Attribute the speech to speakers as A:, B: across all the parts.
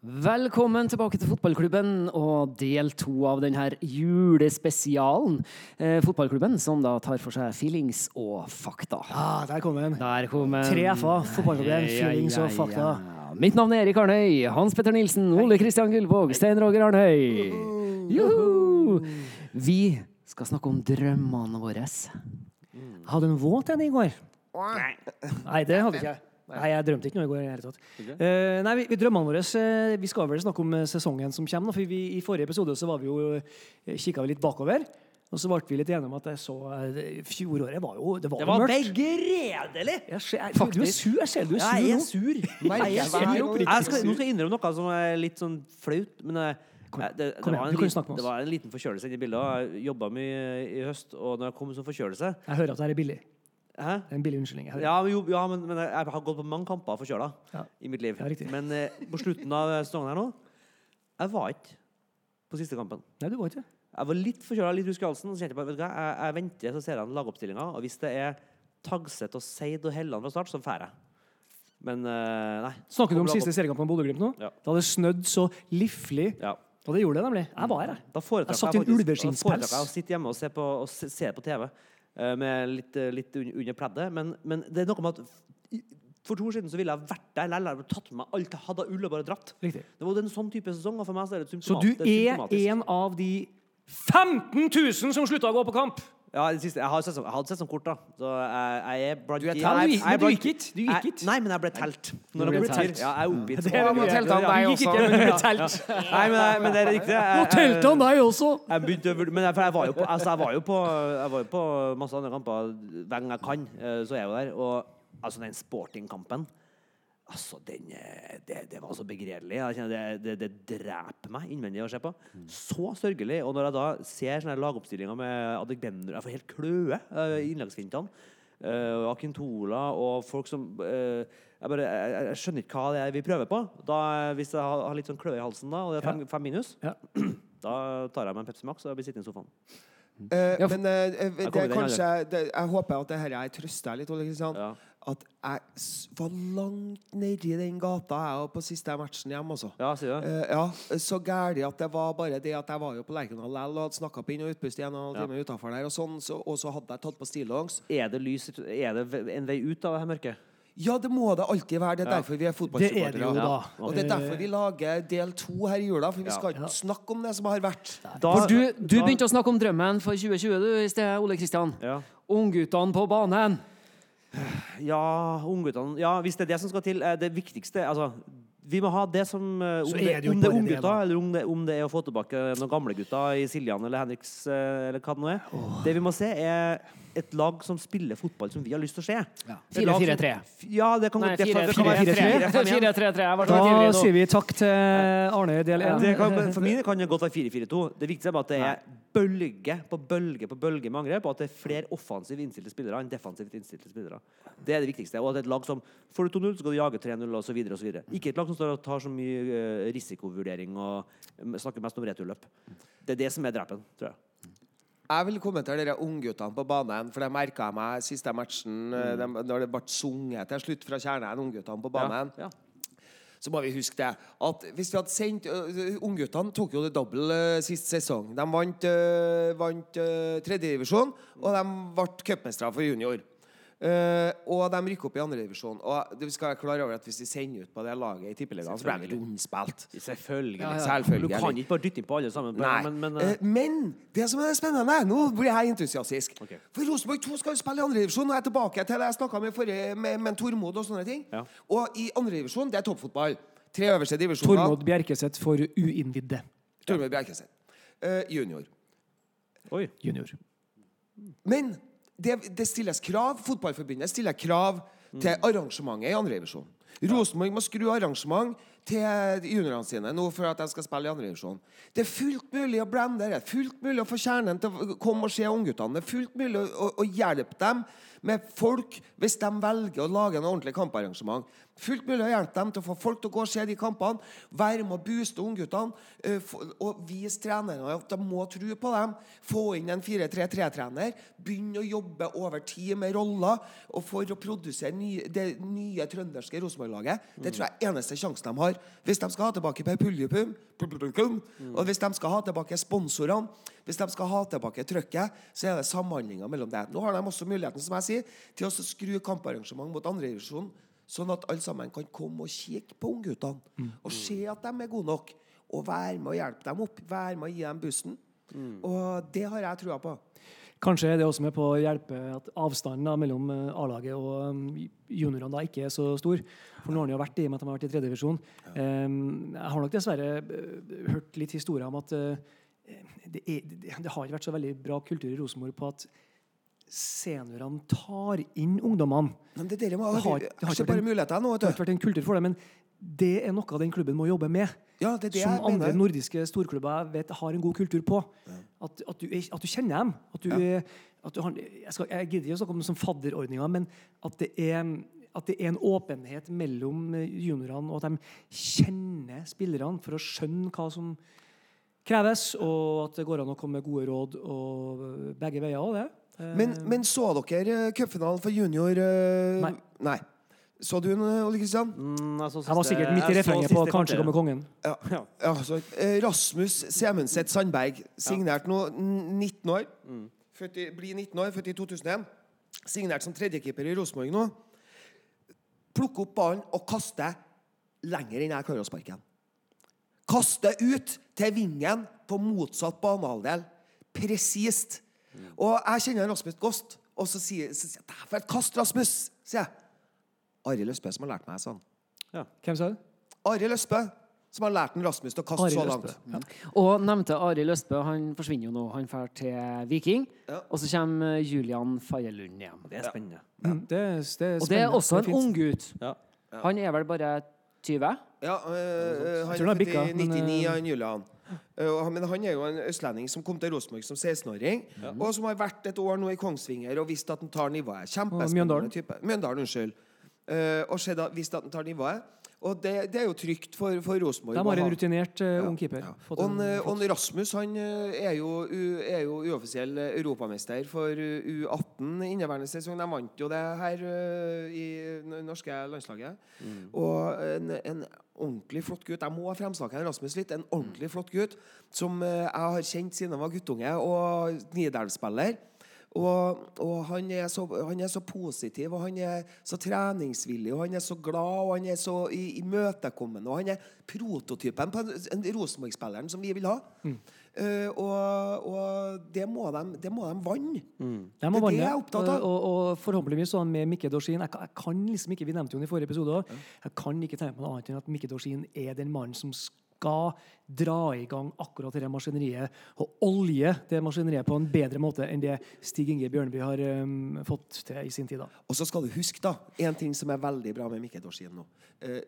A: Velkommen tilbake til fotballklubben og del to av denne julespesialen. Eh, fotballklubben som da tar for seg feelings og fakta.
B: Ah, der kom den.
A: Der kom den.
B: Tre F-er, fotballklubben, feelings og fakta.
A: ja. Mitt navn er Erik Arnøy. Hans Petter Nilsen, Ole Kristian Gullvåg, Stein Roger Arnøy. Juhu! Vi skal snakke om drømmene våre.
B: Hadde en våt en i går. Nei, det hadde ikke jeg. Nei, Jeg drømte ikke noe i går. hele tatt. Eh, nei, vi, vi Drømmene våre eh, Vi skal vel snakke om eh, sesongen som kommer. For vi, I forrige episode så var vi jo, kikka vi litt bakover. Og så ble vi litt enige om at jeg så fjoråret var jo Det var,
C: Det var
B: mørkt.
C: begredelig!
B: Jeg ser, jeg, du er sur. Jeg ser du er sur
C: Ja, jeg er
B: nå.
C: sur.
B: Nei, jeg er sur,
C: jeg skal, nå skal jeg innrømme noe som er litt sånn flaut. Men
B: Kom
C: det, det,
B: kom det,
C: var en liten, det var en liten forkjølelse inni bildet. Jeg jobba mye i høst, og når jeg kom som forkjølelse
B: Jeg hører at det er billig.
C: Hæ?
B: Det er en billig unnskyldning.
C: Ja, jo, ja men, men jeg har gått på mange kamper forkjøla
B: Ja.
C: i mitt liv.
B: Ja,
C: men eh, på slutten av sesongen her nå Jeg var ikke på siste kampen.
B: Nei, du var ikke.
C: Jeg var litt forkjøla, litt rusk i halsen. Så kjente jeg på, vet du hva, jeg, jeg venter, så ser jeg lagoppstillinga. Og hvis det er Tagset og Seid og Helland fra start, så drar jeg. Men eh, nei.
B: Snakker du om siste seriekamp med Bodø-Glimt nå?
C: Ja.
B: Det snødd så livlig.
C: Ja.
B: Og det gjorde det nemlig. Jeg var her, jeg.
C: Da
B: Jeg satt i en
C: da foretrakk jeg å sitte hjemme og se på, og se, se på TV med litt, eh, litt under pleddet. Men, men det er noe med at for to år siden så ville jeg vært der likevel. eller tatt med meg alt jeg hadde av ull og bare dratt.
B: Riktig.
C: Det var en sånn type sesong, Så
B: du er,
C: er
B: en av de 15 000 som slutta å gå på kamp!
C: Ja, siste, jeg har sesong, jeg hadde sesongkort, da. Så jeg, jeg
B: Du er telt, du du gikk ikke, du gikk ikke.
C: Nei, men jeg ble telt. Når jeg ble
A: telt.
C: telt. Ja, jeg er oppgitt.
B: Det er mye.
A: teltene deg også.
B: men du ble telt.
C: Nei, men, jeg- men det er riktig.
B: Nå telte han deg også!
C: Jeg begynte men jeg, for jeg var jo på, altså jeg var jo på, jeg var jo på masse andre kamper hver gang jeg kan. eh, Så er jeg jo der. Og altså, den sportingkampen Altså, den, eh, det, det var så begredelig. Jeg kjenner det, det, det dreper meg innvendig å se på. Så sørgelig. Og når jeg da ser sånne lagoppstillinger med Adegbenro Jeg får helt kløe eh, i innleggsfintene. Uh, Akintola og folk som uh, jeg, bare, jeg, jeg skjønner ikke hva det er vi prøver på. Da, hvis jeg har, har litt sånn kløe i halsen da, og det er fem, fem minus,
B: Ja.
C: da tar jeg meg en Pepsi Max og blir sittende i sofaen.
D: Uh,
A: Ja, for-
D: men eh, eh, det er kanskje det, Jeg håper at det her trøster deg litt, Ole Kristian.
C: Ja.
D: At jeg var langt nedi den gata jeg og på siste matchen hjemme. Altså.
C: Ja, sier du?
D: Eh, ja, så gærlig at det var bare det at jeg var jo på Lerkendal likevel og hadde snakka på inn- og utpust i en
C: Ja.
D: time der, og, sånn, så, og så hadde jeg tatt på stillongs.
C: Er det lys Er det en vei ut av det her mørket?
D: Ja, det må det alltid være. Det er
C: Ja.
D: derfor vi er
B: Det er det jo, da.
D: Og det er derfor vi lager del to her i jula, for vi skal ikke snakke om det som har vært.
C: Da,
A: For du, du
C: da-
A: begynte å snakke om drømmen for 2020 du, i sted, Ole Kristian.
C: ja.
A: Ungguttene på banen.
C: Ja, ungguttene Ja, hvis det er det som skal til. eh, Det viktigste Altså, vi må ha det som eh, Om det,
B: er
C: er
B: da.
C: eller om det, om det er å få tilbake noen gamlegutter i Siljan eller Henriks, eh, eller hva det nå er. Det vi må se, er et lag som spiller fotball som vi har lyst til å se. Ja.
A: 4-4-3.
C: Ja, det kan godt være
B: 4-4-3.
A: 4-3-3. Jeg ble så
B: Da sier vi takk til Arne i del 1.
C: Det kan, for mine kan det godt være 4-4-2. Det viktigste er bare at det er bølge på bølge på bølge med angrep, og at det er flere offensivt innstilte spillere enn defensivt innstilte spillere. Det er det viktigste. Og at et lag som får du 2-0, så skal du jage 3-0 osv. Ikke et lag som står og tar så mye eh, risikovurdering og snakker mest om returløp. Det er det som er drepen, tror jeg.
D: Jeg vil kommentere de ungguttene på banen, for det merka jeg meg siste matchen. Mm. de, når det ble sunget til slutt fra kjernen, ungguttene på banen.
C: Ja.
D: Så må vi huske det at hvis vi hadde sendt uh, Ungguttene tok jo det double uh, sist sesong. De vant, uh, vant uh, tredjedivisjon, og de ble cupmestere for junior. Uh, og de rykker opp i andredivisjon. Og det- vi skal være klar over at hvis vi sender ut på det laget i Tippeligaen, så blir de rundspilt.
C: Selvfølgelig.
A: Ja, ja.
D: Selvfølgelig.
C: Du kan ikke bare dytte inn på alle sammen. Men, men,
D: uh...
C: Uh,
D: men det som er spennende Nå blir jeg entusiastisk.
C: Okay.
D: For Rosenborg 2 skal jo spille i andredivisjon. Og jeg er tilbake til det jeg snakka med forrige med, med Tormod og sånne ting.
C: Ja.
D: Og i andredivisjon, det er toppfotball. Tre øverste divisjoner.
B: Tormod Bjerkeseth for uinnvidde.
D: Tormod Bjerkeseth. Eh, junior.
C: oi.
B: Junior.
D: Men det, det stilles krav. Fotballforbundet stiller krav til arrangementet i andredivisjon. Rosenborg må skru arrangement til juniorene sine nå for at de skal spille i andredivisjon. Det er fullt mulig å blende det. Fullt mulig å få kjernen til å komme og se ungguttene. Det er fullt mulig å, å, å hjelpe dem med folk hvis de velger å lage en ordentlig kamparrangement. Fullt mulig å hjelpe dem til å få folk til å gå og se de kampene. Være med å booste ungguttene. eh, Og vise trenerne at de må tro på dem. Få inn en 4-3-3-trener. Begynne å jobbe over tid med roller. Og for å produsere det nye trønderske Rosenborg-laget. Det tror jeg er eneste sjansen de har. Hvis de skal ha tilbake Per Puljupum, og hvis de skal ha tilbake sponsorene, hvis de skal ha tilbake trøkket, så er det samhandlinga mellom det. Nå har de også muligheten som jeg sier, til å skru kamparrangement mot andredivisjon, sånn at alle sammen kan komme og kikke på ungguttene og se at de er gode nok. Og være med å hjelpe dem opp, være med å gi dem bussen. Og det har jeg trua på.
B: Kanskje er det også med på å hjelpe at avstanden da, mellom eh, A-laget og um, juniorene da ikke er så stor. For nå har han jo vært i, og med at de har vært i tredjedivisjon. Ja. jeg har nok dessverre eh, hørt litt historier om at eh, det, er, det har ikke vært så veldig bra kultur i Rosenborg på at seniorene tar inn ungdommene.
D: Men det der må
B: Det har- det har ikke
D: bare muligheter nå,
B: Det har ikke vært en kultur for det, men det er noe den klubben må jobbe med.
D: Ja, det det
B: som andre nordiske storklubber vet har en god kultur på. At, at, du, at du kjenner dem. At du, ja. at du har, jeg, skal, jeg gidder ikke å snakke om det som fadderordninger, men at det er at det er en åpenhet mellom juniorene, og at de kjenner spillerne for å skjønne hva som kreves, og at det går an å komme med gode råd og begge veier og det. Eh,
D: Men, men så dere eh, cupfinalen for junior? eh,
B: Nei.
D: Så du den, eh, Ole Kristian?
C: Mm, jeg, så
B: jeg var sikkert midt i
C: jeg så
B: refrenget på
C: siste
B: 'Kanskje
C: kvarteret.
B: kommer kongen'.
D: Ja. ja så, eh, Rasmus Semundset Sandberg, signert nå n- 19 år. Født i, blir 19 år, født i 2001. Signert som tredjekeeper i Rosenborg nå. Plukke opp ballen og kaste lenger enn jeg klarer å sparke den. Kaste ut til vingen på motsatt banehalvdel. Presist. Og jeg kjenner Rasmus Gost, og så sier så sier jeg «Dæven, for et kast, Rasmus! sier jeg. Arild Østbø som har lært meg sånn. Ja.
B: Hvem sa det?
D: Arild Østbø som har lært en Rasmus til å kaste så langt.
B: Ja.
A: Og nevnte Arild Østbø han forsvinner jo nå. Han drar til Viking.
D: Ja.
A: Og så kommer Julian Fagerlund igjen.
C: Det er spennende.
B: Ja. det, er- det er
A: Og det er også en unggutt.
C: Ja.
A: Han er vel bare 20?
D: Ja, øh, han er
B: er
D: født
B: bikka,
D: i
B: men,
D: 99,
B: øh,
D: han Julian. Øh, Men han er jo en østlending som kom til Rosenborg som 16-åring, og som har vært et år nå i Kongsvinger og visst at han tar nivået. Kjempespennende type. Mjøndalen, unnskyld. Øh, og visst at han tar nivået. Og det, det er jo trygt for, for Rosenborg.
B: De har en rutinert uh, ung keeper.
D: Ja. Og,
B: en-
D: en, og Rasmus han eh, er jo, er jo uoffisiell eh, europamester for eh, U18 inneværende sesong. De vant jo det her uh, i det norske landslaget. Og en, en ordentlig flott gutt. Jeg må ha fremsnakke Rasmus litt. En ordentlig flott gutt som eh, jeg har kjent siden jeg var guttunge og Nidelv-spiller. Og, og han, er så, han er så positiv, og han er så treningsvillig, og han er så glad, og han er så i- imøtekommende. Og han er prototypen på en, en Rosenborg-spilleren som vi vil ha. Eh, og, og det må de, det må de vanne.
B: De må
D: Det er det jeg er opptatt av.
B: Og, og forhåpentligvis sånn med Mikke Dorsin jeg, kan- jeg kan liksom ikke, Vi nevnte jo i forrige episode også. Jeg kan ikke tenke på noe annet enn at Mikke Dorsin er den mannen som skal dra i gang akkurat det maskineriet og olje det maskineriet på en bedre måte enn det Stig Inge Bjørneby har um, fått til i sin tid. da.
D: Og så skal du huske da, en ting som er veldig bra med Mikke Dorsin nå. Uh,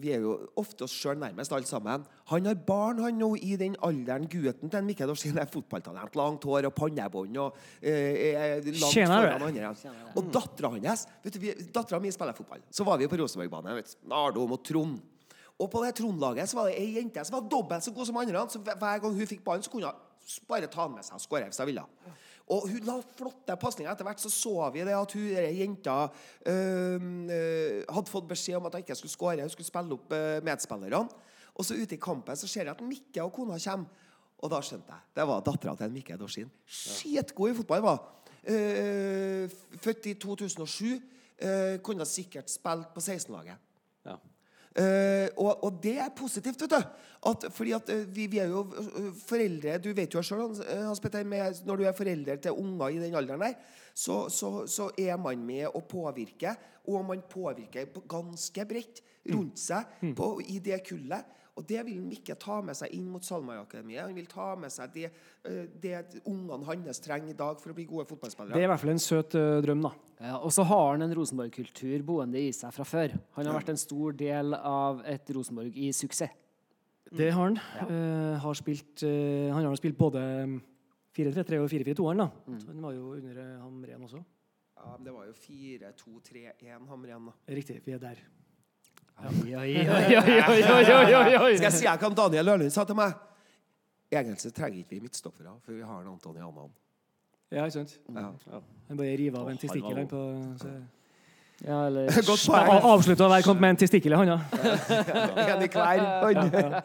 D: vi er jo ofte oss sjøl nærmest, alle sammen. Han har barn han nå i den alderen gutten til en Mikke Dorsin er fotballtalent. Langt hår og pannebånd og eh, er langt
B: Tjener
D: andre. Og dattera hans vet du, Dattera mi spiller fotball. Så var vi på Rosenborgbanen. Nardom og Nardo mot Trond. Og på det Trond-laget så var det ei jente som var dobbelt så god som andre. Så hver gang hun fikk ballen, så kunne hun bare ta den med seg og skåre hvis hun ville. Og hun la flotte pasninger. Etter hvert så så vi det at hun jenta øh, hadde fått beskjed om at hun ikke skulle skåre. Hun skulle spille opp øh, medspillerne. Og så ute i kampen så ser jeg at Mikke og kona kommer. Og da skjønte jeg. Det var dattera til Mikke Dorsin. Skitgod i fotball, var øh, Født i 2007. Uh, kunne sikkert spilt på 16-laget. Eh, og, og det er positivt, vet du. At, fordi at eh, vi, vi er jo eh, foreldre Du vet jo sjøl, Hans Petter, når du er forelder til unger i den alderen der, så, så, så er man med å påvirke. Og man påvirker ganske bredt rundt seg på, i det kullet. Og det vil han ikke ta med seg inn mot Salmøy-akademiet. Han vil ta med seg det, eh, det ungene hans trenger i dag for å bli gode fotballspillere.
B: Det er i hvert fall en søt eh, drøm, da.
A: Ja, og så har han en Rosenborg-kultur boende i seg fra før. Han har vært en stor del av et Rosenborg i suksess.
B: Det har han. Eh, har spilt, uh, han har spilt både 4-3-3 og 4-4-2-eren. da. Så Han var jo under uh, Hamren også.
D: Ja, men det var jo 4-2-3-1 Hamren, da.
B: Riktig, vi er der. Oi, oi, oi, oi.
D: Skal jeg si hva Daniel Ørlund sa til meg? Egentlig trenger ikke vi midtstoppere, for vi har en Anton Janan.
B: Ja, ikke sant?
D: Ja.
B: Han bare river av en testikkel på så.
A: Ja, eller
D: Godt
B: Avslutta hver kamp med en testikkel i hånda.
D: En i hver hånd.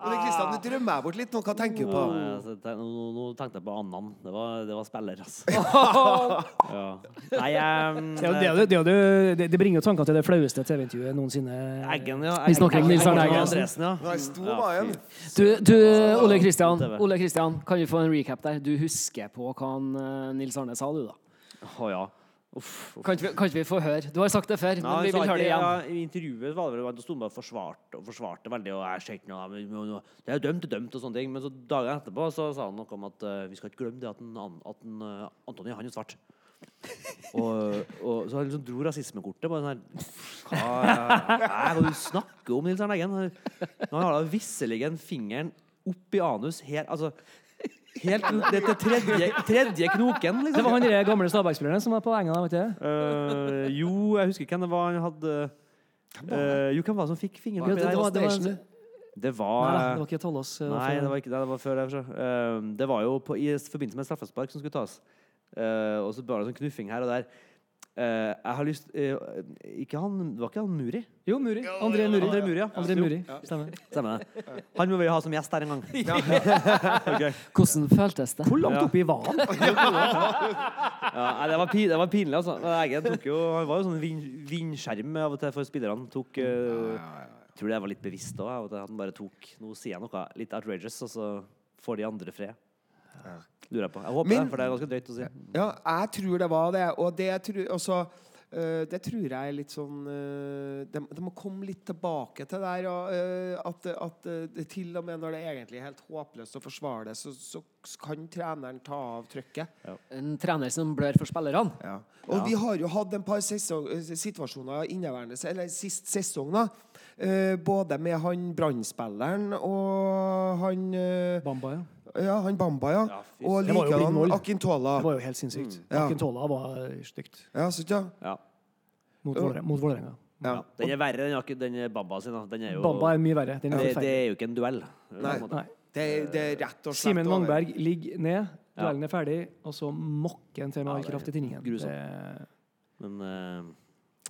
D: Ole Kristian, du drømmer meg bort litt. Hva tenker du på?
C: Nei, altså, ten, nå, nå- tenkte jeg på Annan. Det var, det var spiller, altså. ja. Nei, um,
B: Det, det, det, er det, det, det bringer jo tankene til det flaueste TV-intervjuet noensinne.
C: Eggen, ja.
A: Vi snakker om Nils Arne Eggen.
C: Andresen, ja.
D: Nei, sto stor
C: Ja.
A: Du, du Ole Kristian, Ole Kristian, kan vi få en recap der? Du husker på hva eh, Nils Arne sa, du, da?
C: Å ja. Uff. uff.
A: Kan ikke, vi- kan ikke vi få høre? Du har sagt det før,
C: Ja,
A: men vi vil høre det igjen.
C: Ja, I intervjuet var det vel at forsvart forsvarte, og forsvarte veldig. Og jeg ser ikke noe, Det er jo dømt, dømt, og sånne ting. Men så dagen etterpå så sa han noe om at uh, vi skal ikke glemme det at, en, at en, uh, Antony han er svart. og, og så han liksom dro rasismekortet. Bare sånn her Hva hva er det du snakker om, Nils Arne Eggen? Han har da visselig fingeren opp i anus her Altså Helt Det er tredje, tredje knoken, liksom.
B: Det var han der gamle Stabæk-spilleren som var på enga der, vet.
C: Eh, jo, jeg husker hvem det var han hadde uh, Jo, hvem var det som fikk fingeren oppi
B: det, var, det, var,
C: Det var
B: Nei, det var ikke Tollås. det
C: Nei, det var ikke det. Det var før det. så. Eh, det var jo på, i forbindelse med straffespark som skulle tas. Eh, og så var det sånn knuffing her og der. Eh, jeg har lyst uh, Ikke han var ikke han Muri?
B: Jo, Muri. André Muri.
C: André Muri, ja.
B: André. Muri. Stemmer.
C: Stemmer det. Han må vi ha som gjest her en gang.
A: Hvordan føltes det?
B: Hvor langt
C: Ja.
B: oppi var han?
C: Ja, det, var pi, det var pinlig, altså. Eggen tok jo Han var jo sånn vind, vindskjerm av og til for spillerne. Tok uh, Tror det var litt bevisst òg. At han bare tok Nå sier jeg noe litt outrageous, og så får de andre fred. Lurer jeg på. Jeg håper
D: Men-
C: det, for det er ganske drøyt å si.
D: Ja, jeg tror det var det. Og det, tror, også, Uh, det tror jeg er litt sånn uh, det, det må komme litt tilbake til der. Og, uh, at, at eh, det, til og med når det egentlig er helt håpløst å forsvare det, så, så kan treneren ta av trykket.
A: En trener som blør for spillerne.
D: Ja. Og vi har jo hatt en par sesong, eh, situasjoner inneværende Eller sist sesong, da. Eh, både med han Brann-spilleren og han eh,
B: Bamba, ja.
D: Ja, han Bamba, ja.
C: Ja,
D: og
B: Det var jo
D: likedan
B: mål.
D: Akintola.
B: Det var jo helt sinnssykt.
D: Ja.
B: Akintola var stygt
D: Ja, sykt, ja.
C: Ja.
B: mot
D: Ja.
B: Mot Vålerenga.
D: Ja.
C: Ja. Den er verre enn den Bamba sin. da. Den er jo,
B: Bamba er mye verre. Den er
C: det, det
B: forferdelig.
C: er jo ikke en duell.
D: Nei.
C: på en måte.
B: Nei.
D: Det, det er rett og slett
B: Simen
D: over.
B: Wangberg ligger ned, duellen er ferdig, og så mokker han til med all kraft i tinningen.
C: grusomt.
B: Det-
C: Men eh,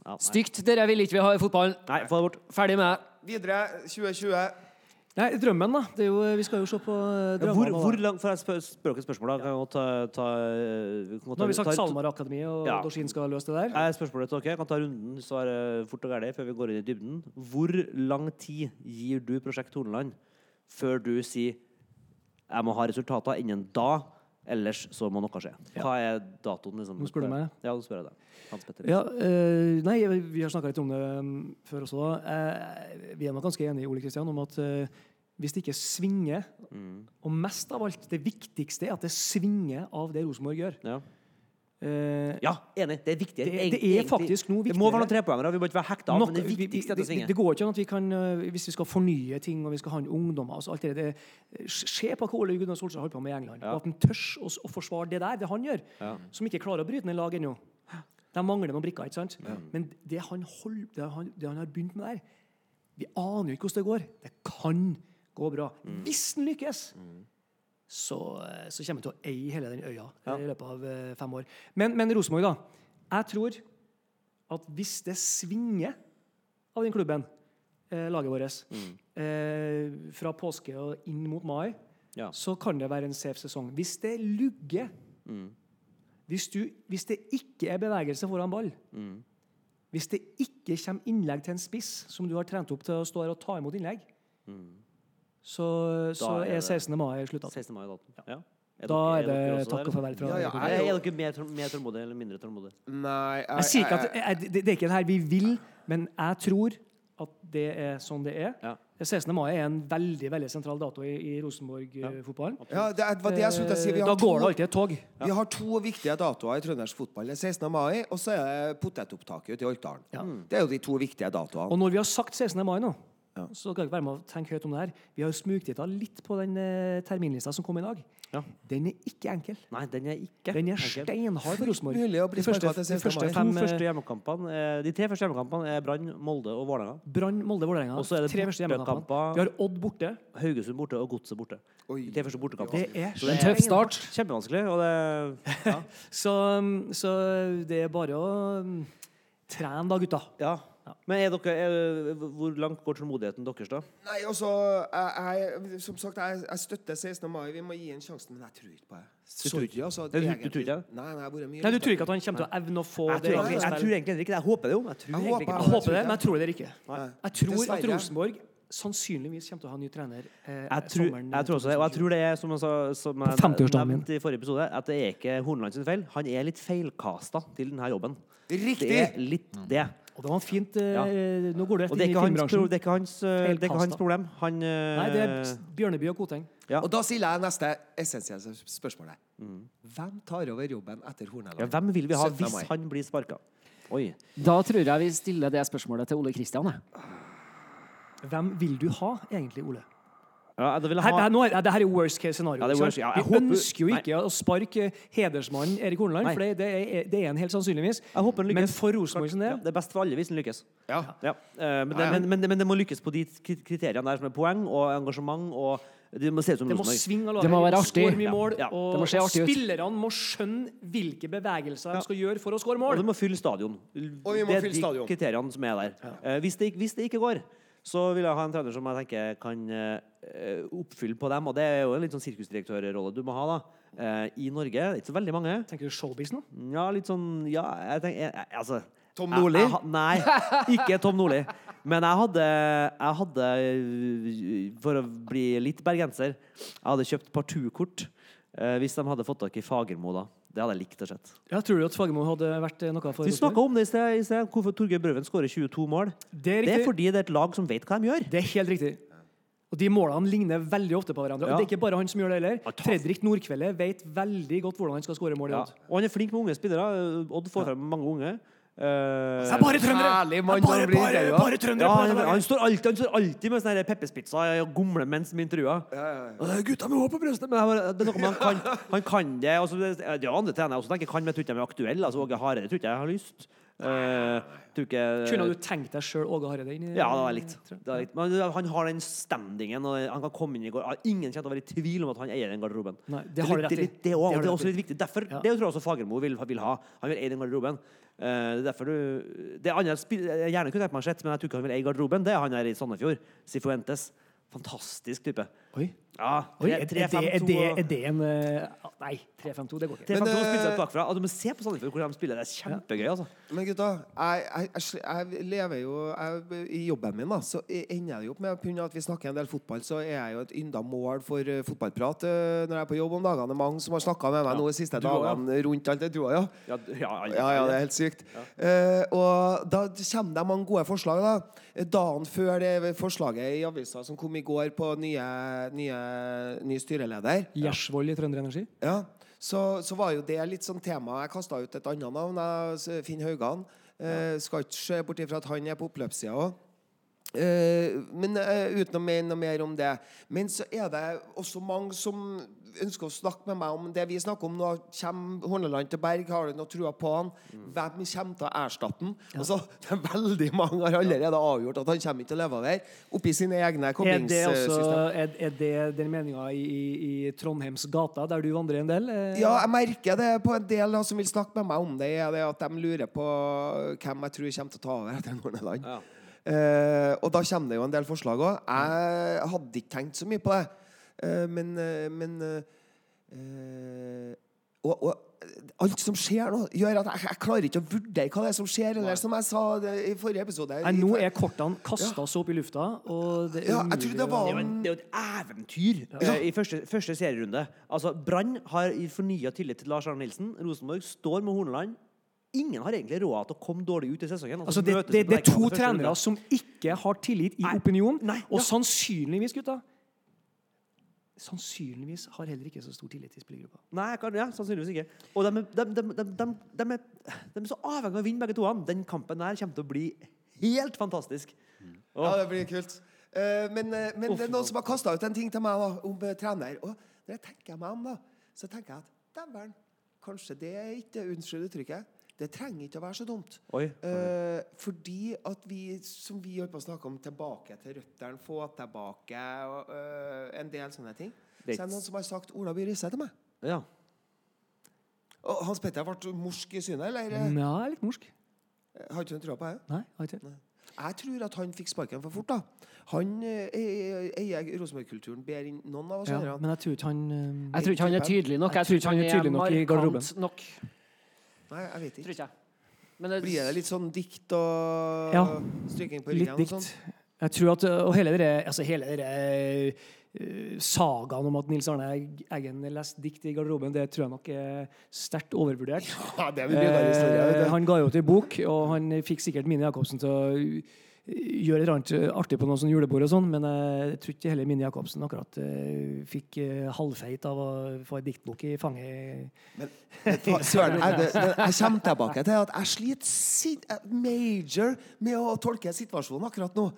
C: ja, nei.
A: Stygt. Dere vil ikke vi ha i fotballen.
C: Nei, få det bort.
A: Ferdig med det.
D: Videre 2020.
B: Nei, drømmen, da. Det er jo, vi skal jo se på eh, drømmene.
C: hvor, hvor langt, for jeg spør, spør dere et spørsmål, da. Kan jeg ta, ta, godt
B: Nå har vi sagt
C: ta-
B: SalMar Akademi, og
C: Ja.
B: Dorsin skal løse det der.
C: Nei, spørsmålet til dere. Jeg kan ta runden svare fort og gærent før vi går inn i dybden. Hvor lang tid gir du Prosjekt Horneland før du sier jeg må ha resultater innen da, ellers så må noe skje? Hva er datoen? Liksom?
B: Nå spør du meg.
C: Ja, nå spør jeg deg. Hans Petter.
B: Ja, øh, nei, vi har snakka litt om det um, før også. Eh, vi er nok ganske enige Ole Kristian, om at eh, hvis det ikke svinger,
C: Mm.
B: og mest av alt, det viktigste er at det svinger av det Rosenborg gjør.
C: Ja.
B: Eh,
C: ja, enig. Det er viktig.
B: Det- det er faktisk noe
C: Det må være
B: viktigere.
C: noen trepoengere. Vi må ikke være hekta av,
B: nok-
C: men det viktigste er at det
B: det, går ikke an at vi kan, eh, hvis vi skal fornye ting og vi skal ha en ungdommer altså alt det, det, Se på hva Ole Gunnar Solskjær holder på med i England.
C: Ja.
B: Og at han tør å, å forsvare det der, det han gjør.
C: Ja.
B: Som ikke klarer å bryte ned lag ennå. De mangler noen brikker. ikke sant? Men det han, hold, det, han, det han har begynt med der Vi aner jo ikke hvordan det går. Det kan gå bra. Hvis han lykkes, så, eh, så kommer vi til å eie hele den øya
C: Ja.
B: i løpet av eh, fem år. Men, men Rosenborg, da. Jeg tror at hvis det svinger av den klubben, eh, laget vårt, eh, fra påske og inn mot mai,
C: Ja.
B: så kan det være en safe sesong. Hvis det lugger hvis, du, hvis det ikke er bevegelse foran ball, hvis det ikke kommer innlegg til en spiss som du har trent opp til å stå her og ta imot innlegg, så, så
C: er
B: er 16. mai slutta.
C: 16. mai dato. Ja. Er
B: Da er det takk og farvel fra
D: Ja, ja, er
C: Er dere mer, mer tålmodige eller mindre tålmodige?
D: Nei jeg,
B: Jeg sier ikke at
D: jeg-
B: jeg, det, det er ikke det her vi vil, men jeg tror at det er sånn det er.
C: Ja.
B: 16. mai er en veldig veldig sentral dato i, i Rosenborg-fotballen.
D: ja, det er- var det jeg skulle si. Vi
B: da
D: går
B: går det alltid et tog.
D: vi har to viktige datoer i trøndersk fotball. Det er 16. mai, og så er det potetopptaket ute i Oltdalen.
B: Ja.
D: Det er jo de to viktige datoene.
B: Og når vi har sagt 16. mai nå, så skal ikke være med å tenke høyt om det her. Vi har smugtitta litt på den eh, terminlista som kom i dag.
C: Ja.
B: Den er ikke enkel.
C: Nei, den er ikke
B: Den er
C: enkel.
B: steinhard for Rosenborg.
D: Mulig å bli
B: De første-
D: sparket til
B: de
D: 16.
B: første
D: mai.
C: De
B: fem,
C: to
B: eh,
C: første hjemmekampene, eh, de tre første hjemmekampene er Brann, Molde og Vålerenga.
B: Brann, Molde, Vålerenga.
C: Og så er det
B: Tre første hjemmekampene. Vi har Odd borte.
C: Haugesund borte og Godset borte.
D: Oi.
C: De tre første bortekampene.
B: Det er
C: Så det
A: En tøff start.
C: Kjempevanskelig. Og det ja.
B: Så, så det er bare å mm, trene da, gutta.
C: ja. Men er dere, er, hvor langt går tålmodigheten deres, da?
D: Nei, altså jeg, jeg, Som sagt, jeg, jeg støtter 16. mai. Vi må gi en sjansen, men jeg tror ikke på det. Sorry, altså.
C: Du- du tror ikke det?
D: Nei, nei, jeg mye
B: Nei, Du tror ikke at han kommer til å evne å få
C: Jeg
B: det
C: tror, egentlig, jeg tror egentlig ikke det. Jeg håper det jo. Jeg tror
D: Jeg håper
C: ikke
B: Jeg
C: det.
B: håper det, men jeg tror det ikke.
D: Nei.
B: Jeg tror at Rosenborg sannsynligvis kommer til å ha en ny trener eh,
C: Jeg tror,
B: sommeren
C: jeg tror også det. Og jeg tror det er, som jeg, som jeg nevnte i forrige episode, at det er ikke Horneland sin feil. Han er litt feilkasta til denne jobben.
D: Riktig!
C: Det er litt det.
B: Og det var fint eh,
C: Ja.
B: Nå går du rett inn i filmbransjen.
C: det er ikke hans, eh, det er ikke hans problem. Han eh,
B: Nei, det er Bjørneby og Koteng.
C: ja.
D: Og da stiller jeg neste essensielle spørsmålet. Hvem tar over jobben etter
C: ja, Hvem vil vi ha hvis han blir sparka? Oi.
A: Da tror jeg vi stiller det spørsmålet til Ole Kristian.
B: Hvem vil du ha egentlig, Ole?
C: Ja, det, ha...
B: Her,
C: ha
B: her, nå er, det her er worst case scenario.
C: Ja, det er worst- ja, jeg
B: Vi
C: håper-
B: ønsker jo
C: Nei.
B: ikke å sparke hedersmannen Erik Horneland, for det, det, er, det er en helt sannsynligvis.
C: Jeg håper lykkes.
B: Men for Rosenborg sin
C: Ja,
B: del
C: det er best for alle hvis han lykkes.
D: Ja.
C: Ja. eh, men, det,
D: Ja, ja.
C: men, men, men det må lykkes på de kriteriene der som er poeng og engasjement. og Det må se ut som
B: Det må svinge.
A: Det må være artig.
B: mye
C: Ja,
B: mål,
C: ja.
B: Og,
A: Det må se
B: og
A: artig ut.
B: spillerne må skjønne hvilke bevegelser de skal gjøre for å skåre
C: Og
B: mål.
C: må fylle stadion.
D: Og vi må
C: det er
D: fylle
C: de
D: stadion.
C: kriteriene som er der. Eh, hvis, det, hvis det ikke går, så vil jeg ha en trener som jeg tenker kan eh, oppfylle på dem. Og det er jo en litt sånn sirkusdirektørrolle du må ha da. Eh, I Norge. Det er ikke så veldig mange.
B: Tenker du showbiz nå?
C: Ja, litt sånn Ja, jeg tenker jeg, jeg, Altså
D: Tom Nordli?
C: Nei, ikke Tom Nordli. Men jeg hadde, jeg hadde For å bli litt bergenser Jeg hadde kjøpt partukort eh, hvis de hadde fått tak i Fagermo da. Det hadde jeg likt å sett.
B: Ja, tror du at Fagermo hadde vært eh, noe for
C: Vi snakka om det i sted. i sted, Hvorfor Torgeir Brøven skårer 22 mål.
B: Det er
C: Det er fordi det er et lag som vet hva de gjør.
B: Det er helt riktig. Og de målene ligner veldig ofte på hverandre.
C: Ja.
B: Og det er ikke bare han som gjør det heller. Fredrik Nordkveldet vet veldig godt hvordan han skal skåre mål i
C: Ja. Og han er flink med unge spillere. Odd får frem mange unge. Eh,
B: Så er bare trøndere!
D: Herlig mann
B: bare, bare,
D: bare,
B: bare trøndere
C: ja, han, han, står alltid, han står alltid med sånne her pepperspitser og gomler mens de intervjuer. Det er Gutta med hår på brystet! Jeg det med han kan, han kan det. Altså, det, det er andre trenere også tenker kan, men jeg tror ikke de er aktuelle. Altså, Åge Hareide tror ikke jeg har lyst. Eh, tror ikke
B: Kunne du tenkt deg sjøl Åge Hareide inn i
C: Ja, det var litt. Men han har den standingen, og han kan komme inn i går. Ingen kommer til å være i tvil om at han eier den garderoben.
B: Nei, det har du
C: litt-. Det, er også-
B: Det
C: det er også litt viktig. Derfor,
B: Ja.
C: Det tror jeg også Fagermo vil, vil ha. Han vil eie den garderoben. Eh, det er derfor du Det andre jeg gjerne kunne tenkt meg å sett, men jeg tror ikke han vil eie garderoben. Det er han her i Sandefjord. Sifuentes. Fantastisk type.
B: Oi.
C: Ja,
B: Oi, er, er, det, er,
C: 3-5-2
B: det, er det en eh, Nei, 3-5-2, det går ikke.
C: 3-5-2 spiller seg
D: eh,
C: bakfra. Og du må se på Sandefjord hvor de spiller. Det er kjempegøy, altså.
D: Men gutta, jeg, jeg, jeg, lever jo jeg, I jobben min da, så ender jeg jo opp med av at vi snakker en del fotball, så er jeg jo et ynda mål for eh, fotballprat eh, når jeg er på jobb om dagene. Det er mange som har snakka med meg nå de siste
C: ja.
D: dagene rundt alt det. Du òg, ja?
C: Ja, ja,
D: Ja, ja, det er helt sykt. Uh, og da kommer det mange gode forslag. da Dagen før det forslaget i avisa som kom i går på nye, nye, ny styreleder,
B: Gjersvold i Trønder Energi.
D: ja, så, så var jo det litt sånn tema. Jeg kasta ut et annet navn, Finn Haugan. Eh, skal ikke se bort ifra at han er på oppløpssida òg. Eh, men eh, uten å mene noe mer om det. Men så er det også mange som ønsker å snakke med meg om det vi snakker om nå. Kommer Horneland til Berg? Har du noe trua på han? Hvem kommer til å erstatte han? Altså, det er veldig mange har allerede avgjort at han kommer ikke til å leve der. Oppi sine egne koblingssystem.
B: er, er det den meninga i, i, i Trondheims gata, der du vandrer en del? Eh,
D: Ja, jeg merker det på en del da, som vil snakke med meg om det. Er det at de lurer på hvem jeg tror kommer til å ta over etter Horneland.
C: Ja.
D: Uh, og da kommer det jo en del forslag òg. Jeg hadde ikke tenkt så mye på det. Eh, men eh, men eh, og, og alt som skjer nå, gjør at jeg, jeg klarer ikke å vurdere hva det er som skjer. Eller som jeg sa det, i forrige episode
B: Nei, nå er kortene kasta så opp i lufta, og det er
D: Ja, jeg
B: umulig
D: det var
C: Det er jo, en, det er jo et eventyr ja. i første, første serierunde. Altså, Brann har fornya tillit til Lars Arne Nilsen. Rosenborg står med Horneland. Ingen har egentlig råd til å komme dårlig ut i sesongen. og
B: Altså, det, det, det er to trenere som ikke har tillit i opinionen. Og
C: ja.
B: sannsynligvis, gutta Sannsynligvis har heller ikke så stor tillit til spillergruppa.
C: Nei, kan, ja, sannsynligvis ikke. Og de, de, de, de, de, de, er, de er så avhengig av å vinne begge to. Den kampen der kommer til å bli helt fantastisk.
D: Ja, det blir kult. Uh, men uh, men det er noen som har kasta ut en ting til meg da, om uh, trener. Og når jeg tenker meg om, da, så tenker jeg at dæven, kanskje det er ikke Unnskyld uttrykket. Det trenger ikke å være så dumt.
C: Oi.
D: Eh, fordi at vi, som vi holdt på å snakke om, tilbake til røttene, få tilbake og, eh, en del sånne ting.
C: Det
D: Så er det noen som har sagt Ola By Risse til meg.
C: Ja.
D: Og Hans Petter ble morsk i synet, eller? eh,
B: Ja, litt morsk.
D: Har ikke du trua på det?
B: Nei, har ikke Nei.
D: Jeg tror at han fikk sparken for fort. da Han eh, eier Rosenborg-kulturen bedre enn noen av oss
B: Ja, men jeg tror ikke han eh,
A: Jeg tror ikke han er tydelig nok.
B: Jeg tror ikke han er tydelig nok i garderoben.
A: nok.
D: Nei, jeg vet
A: Tror
D: ikke.
A: ikke jeg. Men det,
D: Blir det litt sånn dikt og
B: Ja.
D: stryking på ryggen? og
B: dikt.
D: sånn?
B: Jeg tror at, Og hele det altså hele det eh, sagaen om at Nils Arne Egg- Eggen leste dikt i garderoben, det tror jeg nok er sterkt overvurdert.
D: Ja, det er en.
B: Eh, han ga jo ut ei bok, og han fikk sikkert Mini Jacobsen til å gjøre et eller annet artig på noen sånn julebord og sånn, men eh, jeg tror ikke heller Mini Jacobsen akkurat eh, fikk eh, halvfeit av å få ei diktbok i fanget.
D: Men Søren, jeg, det, det, jeg kommer tilbake til at jeg sliter eh, major med å tolke situasjonen akkurat nå.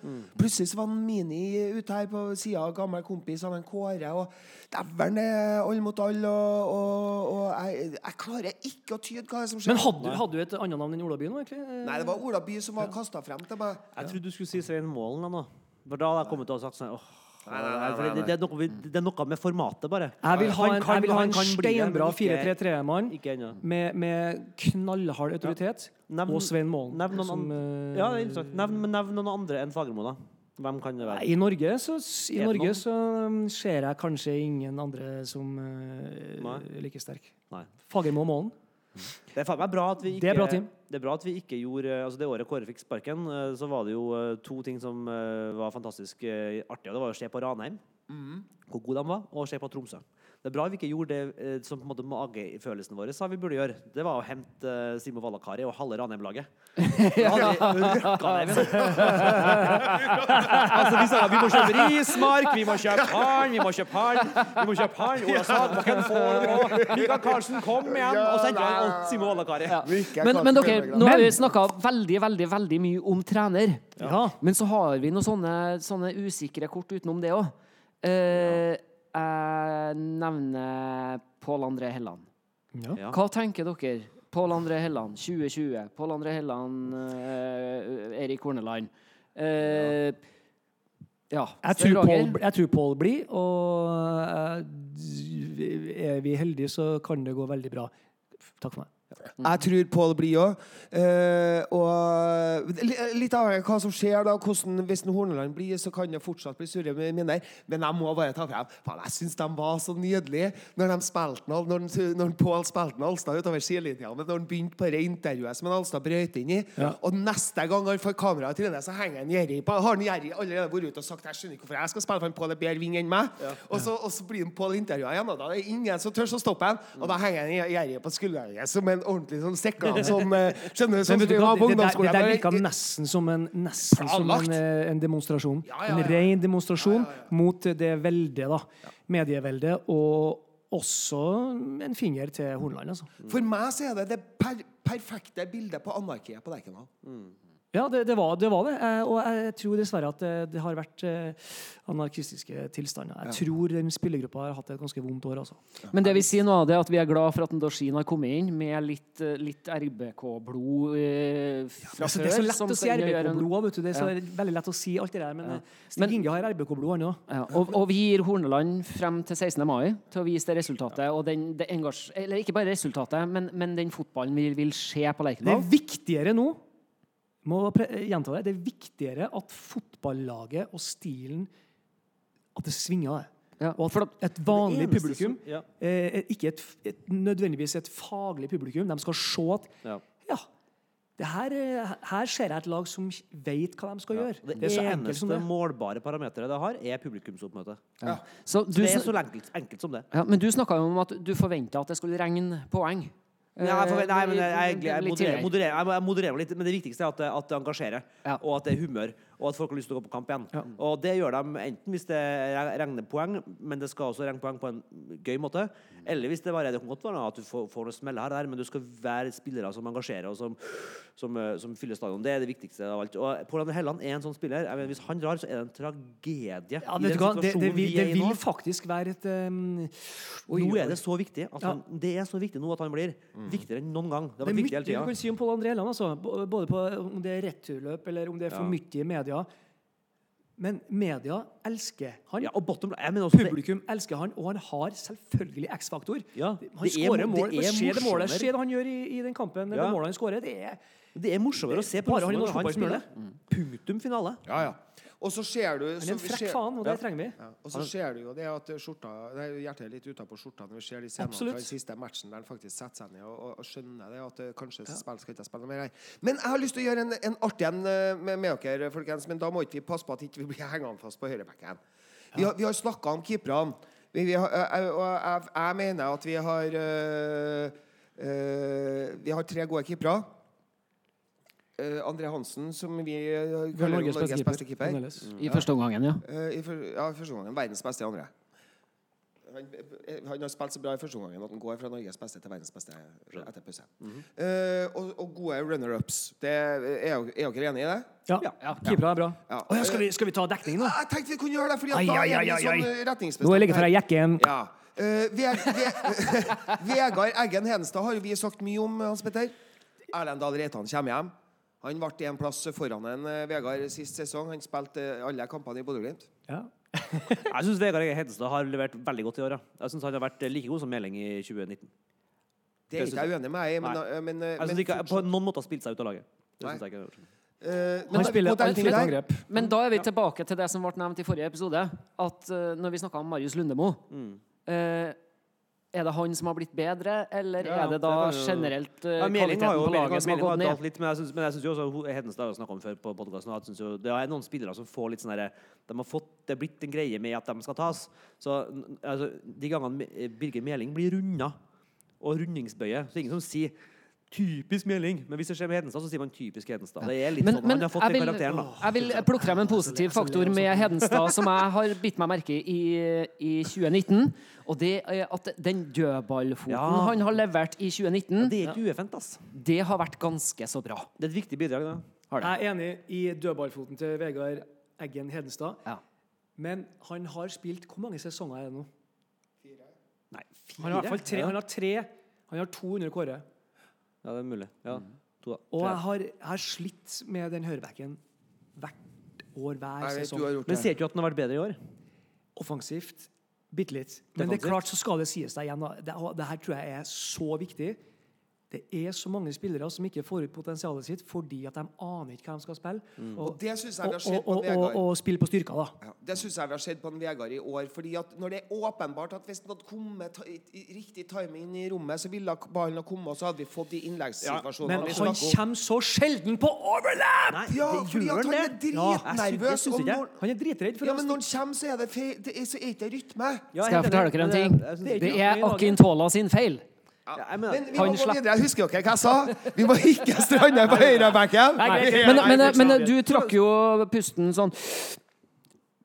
D: Plutselig så var en Mini ute her på sida av gammel kompis av en Kåre, og dæven, det er alle mot alle, og, og, og jeg, jeg klarer ikke å tyde hva er som skjer.
B: Men hadde, du- hadde du et annet navn enn Ola By nå, egentlig? Eh,
D: Nei, det var Ola By som var kasta frem til meg.
C: Jeg trodde du skulle si Svein Målen da nå. For da hadde jeg kommet til å ha sagt sånn åh,
D: Nei, nei, nei, nei,
C: det, det, er noe, vi- det er noe med formatet, bare.
B: Jeg vil ha
C: Han
B: en,
C: kan-
B: jeg vil ha
C: han
B: en
C: kan bli det, men
B: steinbra
C: ikke-
B: 4-3-3-mann
C: Ikke ennå.
B: med, med knallhard autoritet.
C: Nevn-
B: og Svein Målen.
C: Nevn noen,
B: som, eh,
C: ja, det er interessant. Nevn, men nevn noen andre enn Fagermo, da. Hvem kan det
B: Nei,
C: være?
B: I Norge så, i
C: Er det
B: Norge så um, ser jeg kanskje ingen andre som uh,
C: Nei.
B: er like sterk.
C: Nei.
B: Fagermo og Målen.
C: Det er faen meg bra at vi ikke
B: Det er bra, Tim.
C: Det er bra at vi ikke gjorde altså Det året Kåre fikk sparken, eh, så var det jo eh, to ting som eh, var fantastisk eh, artig. og Det var å se på Ranheim, hvor gode de var, og å se på Tromsø. Det er bra vi ikke gjorde det eh, som på en måte magefølelsen vår sa vi burde gjøre. Det var å hente eh, Simo Valakari og halve Ranheim-laget. Altså, vi sa vi må kjøpe Rismark, vi må kjøpe han, vi må kjøpe han, vi må kjøpe han. Ola Sagbakken får. Mikael Karlsen, kom igjen! Og så endte han Simo Valakari.
A: men, men dere, nå har vi snakka veldig, veldig veldig mye om trener.
B: Ja.
A: Men så har vi noen sånne, sånne usikre kort utenom det òg. Eh, jeg nevner Pål André Helland.
B: Ja.
C: Ja.
A: Hva tenker dere? Pål André Helland 2020. Pål André Helland, uh, Erik Horneland. Uh, ja.
B: Jeg tror Paul, jeg tror Paul blir, og uh, er vi heldige, så kan det gå veldig bra. Takk for meg.
D: Jeg tror Pål blir òg. og litt avhengig av hva som skjer, da. Hvordan, hvis Horneland blir, så kan det fortsatt bli surre med minner. Men jeg må bare ta frem Faen, jeg syns de var så nydelige når de spilte når, når Pål spilte med Alstad utover sidelinja. Men når han begynte på det intervjuet som Alstad brøt inn i, og neste gang han får kameraet til det, så henger han Jerry på Har han Jerry allerede vært ute og sagt Jeg skjønner ikke hvorfor jeg skal spille, for en Pål er bedre ving enn meg. Og, så, og så blir han Pål intervjua igjen, og da er det ingen som tør å stoppe ham. Og da henger han Jerry på skulderen som en ordentlig sånn sekkland som eh, Skjønner? Sånn som
B: du
D: har på
B: det, det, der, det der virka nesten som en, nesten som en, eh, en demonstrasjon.
D: Ja, ja, ja.
B: En ren demonstrasjon mot det veldet, da. Medieveldet. Og også en finger til Hornland, altså.
D: For meg så er det det per perfekte bildet på anarkiet på Lerkendal.
B: Ja, det, det, var, det var det. Eh, Og jeg tror dessverre at det, det har vært eh, anarkistiske tilstander. Jeg tror den spillergruppa har hatt et ganske vondt år, altså.
A: Men det vi sier nå, er at vi er glad for at en har kommet inn med litt, eh, litt RBK-blod eh, fra
B: Altså,
A: før.
B: det er så lett å si
A: en-
B: RBK-blod. vet du. Det er så veldig lett å si alt det der. Men, ja. Stig Inge har RBK-blod, han òg.
A: Ja, og, og vi gir Horneland frem til 16. mai til å vise det resultatet. Og den, det engasj, eller ikke bare resultatet, men, men den fotballen vi vil se på
B: Det er viktigere nå må gjenta det, det er viktigere at fotballaget og stilen At det svinger. det.
A: Ja,
B: Og
A: for
B: at
A: at-
B: et vanlig publikum,
C: som- ja.
B: eh, ikke et, et, nødvendigvis et faglig publikum, de skal se at
C: Ja.
B: ja, det her, eh, her ser jeg et lag som vet hva de skal gjøre.
C: Det,
B: Det som
C: eneste
B: det.
C: målbare parameteret det har, er publikumsoppmøte.
A: Så du,
C: Det er så enkelt, enkelt som det.
A: ja, men du snakka jo om at du forventa at det skulle regne poeng.
C: Nei, jeg, nei, men jeg, jeg, jeg, jeg, modererer meg litt, men det viktigste er at det, at det engasjerer.
A: Ja.
C: Og at det er humør. Og at folk har lyst til å gå på kamp igjen. Og det gjør de enten hvis det regner poeng, men det skal også regne poeng på en gøy måte, eller hvis det bare det kan godt være at du får, får noe smell her og der, men du skal være spillere som engasjerer og som, som, eh, som fyller stadion. Det er det viktigste av alt. Og Pål André Helland er en sånn spiller. Jeg mener, hvis han drar, så er det en tragedie.
B: Ja,
C: i den
B: du? Det, det, vil,
C: vi
B: det
C: er
B: vil faktisk være et um, oi,
C: Nå er det så viktig at han, Det er så viktig nå at han blir viktigere enn noen gang. Det
B: Det er mye du kan si om Pål André Helland, altså. Både på om det er returløp eller om det er for
C: Ja.
B: mye i media. Men media elsker han.
C: Ja, og bottom line, jeg mener også det,
B: Publikum elsker han, og han har selvfølgelig X-faktor.
C: Ja,
B: han
C: det er
B: skårer mål.
C: det er
B: Skjer det målet Skjer det han gjør i, i den kampen.
C: Ja.
B: Det målet han skårer, det er
C: det er morsommere å se på
B: Bare han i norsk
C: han
B: fotball som
C: spiller. Punktum finale.
D: Ja, ja. Og så ser du
B: Han er en frekk faen, og det trenger vi.
D: Ja. Og så ser du jo det at skjorta nei, hjertet er litt utapå skjorta når vi ser de scenene fra den siste matchen der han faktisk setter seg ned og, og, og skjønner det at kanskje ja. spill skal ikke spille mer her. Men jeg har lyst til å gjøre en, en artig en eh, med, med dere, folkens. Men da må ikke vi passe på at ikke vi blir hengende fast på høyrebekken. Vi har, vi har snakka om keeperne. Vi, vi har, og jeg, jeg mener at vi har øh, øh, Vi har tre gode keepere. Eh, André Hansen, som vi eh, kaller
B: Norges beste keeper.
D: keeper.
B: Mm,
A: I første omgangen, ja.
D: Uh, i, for, ja, første omgangen. Verdens beste i andre. Han, han har spilt så bra i første omgangen at han går fra Norges beste til verdens beste etter pause. Eh, og, og gode runner-ups. Er, er er dere enig i det?
B: Ja, keepere er bra.
D: Ja.
B: Oh, ja, skal, vi, skal vi ta dekning nå?
D: Jeg tenkte vi kunne gjøre det, Fordi at
B: Ai,
D: da
B: ai,
D: er
B: ai,
D: sånn
B: ai. Nå er jeg like før jeg jekker en.
D: Ja. Uh, Ve- Ve- Vegard Eggen Hedenstad har vi sagt mye om, Hans Petter. Erlend Dahl Reitan kommer hjem. Han ble en plass foran en eh, Vegard sist sesong. Han spilte eh, alle kampene i Bodø-Glimt.
B: Ja.
C: Jeg syns Vegard Hedestad har levert veldig godt i år. ja. Jeg syns han har vært like god som Meling i 2019.
D: Det er ikke jeg uenig med deg i, men, eh, men, eh,
C: Jeg
D: men
C: ikke, på noen måter har spilt seg ut av laget. Det synes jeg ikke.
D: eh,
B: Han spiller da.
A: Men da er vi tilbake til det som ble nevnt i forrige episode. At uh, når vi snakka om Marius Lundemo eh, Er det han som har blitt bedre, eller
C: Ja,
A: er det
C: det
A: da
C: det jo-
A: generelt uh,
C: Ja,
A: kvaliteten
C: jo
A: på laget som har gått ned?
C: litt, men jeg synes, men jeg synes jo også Hedens, Hedenstad har jeg snakket om før på jo, det er noen spillere som får litt sånn derre de har fått, Det er blitt en greie med at de skal tas. Så altså, De gangene Me- Birger Meling blir runda, og rundingsbøye, så er det ingen som sier Typisk Meling. Men hvis det skjer med Hedenstad, så sier man typisk Hedenstad. Det er litt
A: Men,
C: sånn,
A: men
C: Han har fått
A: jeg
C: den
A: vil,
C: karakteren, da.
A: jeg vil plukke frem en positiv faktor med Hedenstad som jeg har bitt meg merke i i 2019. Og det er at den dødballfoten
C: Ja.
A: han har levert i 2019,
C: Det er ikke ueffent, ass.
A: det har vært ganske så bra.
C: Det er et viktig bidrag, da.
A: Har det.
B: Jeg er enig i dødballfoten til Vegard Eggen Hedenstad.
A: Ja.
B: Men han har spilt Hvor mange sesonger er det nå?
C: Nei, fire?
B: Han har i hvert fall tre. Han har, tre, han har to under Kåre.
C: Ja, det er mulig. Ja, to, da.
B: Og jeg har, jeg har slitt med den hørebacken hvert år, hver
D: Jeg vet du
B: sesong.
D: har gjort
C: Men
D: det.
C: ser ikke at den har vært bedre i år?
B: Offensivt bitte litt. Men det er
C: Defensivt.
B: klart så skal det sies deg igjen. Da. Det, det her tror jeg er så viktig. Det er så mange spillere som ikke får ut potensialet sitt fordi at de aner ikke hva de skal spille. Og,
D: Og det synes jeg vi har sett på
B: og, og, og spille på styrker, da.
D: Ja, det syns jeg vi har sett på en Vegard i år. fordi at når det er åpenbart at hvis han hadde kommet ta- i, i riktig timing inn i rommet, så ville ballen ha kommet, og så hadde vi fått de innleggssituasjonene
B: Men han kommer så sjelden på overlap!
C: Nei,
D: Ja, fordi at han er dritnervøs.
C: Ja,
D: når-
B: Han er dritredd for
D: Ja, men når han kommer, så er det feil, det er, så er ikke rytme.
C: Ja,
A: Skal jeg fortelle dere en ting?
B: Det
C: er,
A: Det er Akintola sin feil.
C: Ja, jeg
D: Men vi må gå videre. Jeg Husker dere hva jeg sa? Vi må ikke strande på
B: greit.
A: Men, men, men du trakk jo pusten sånn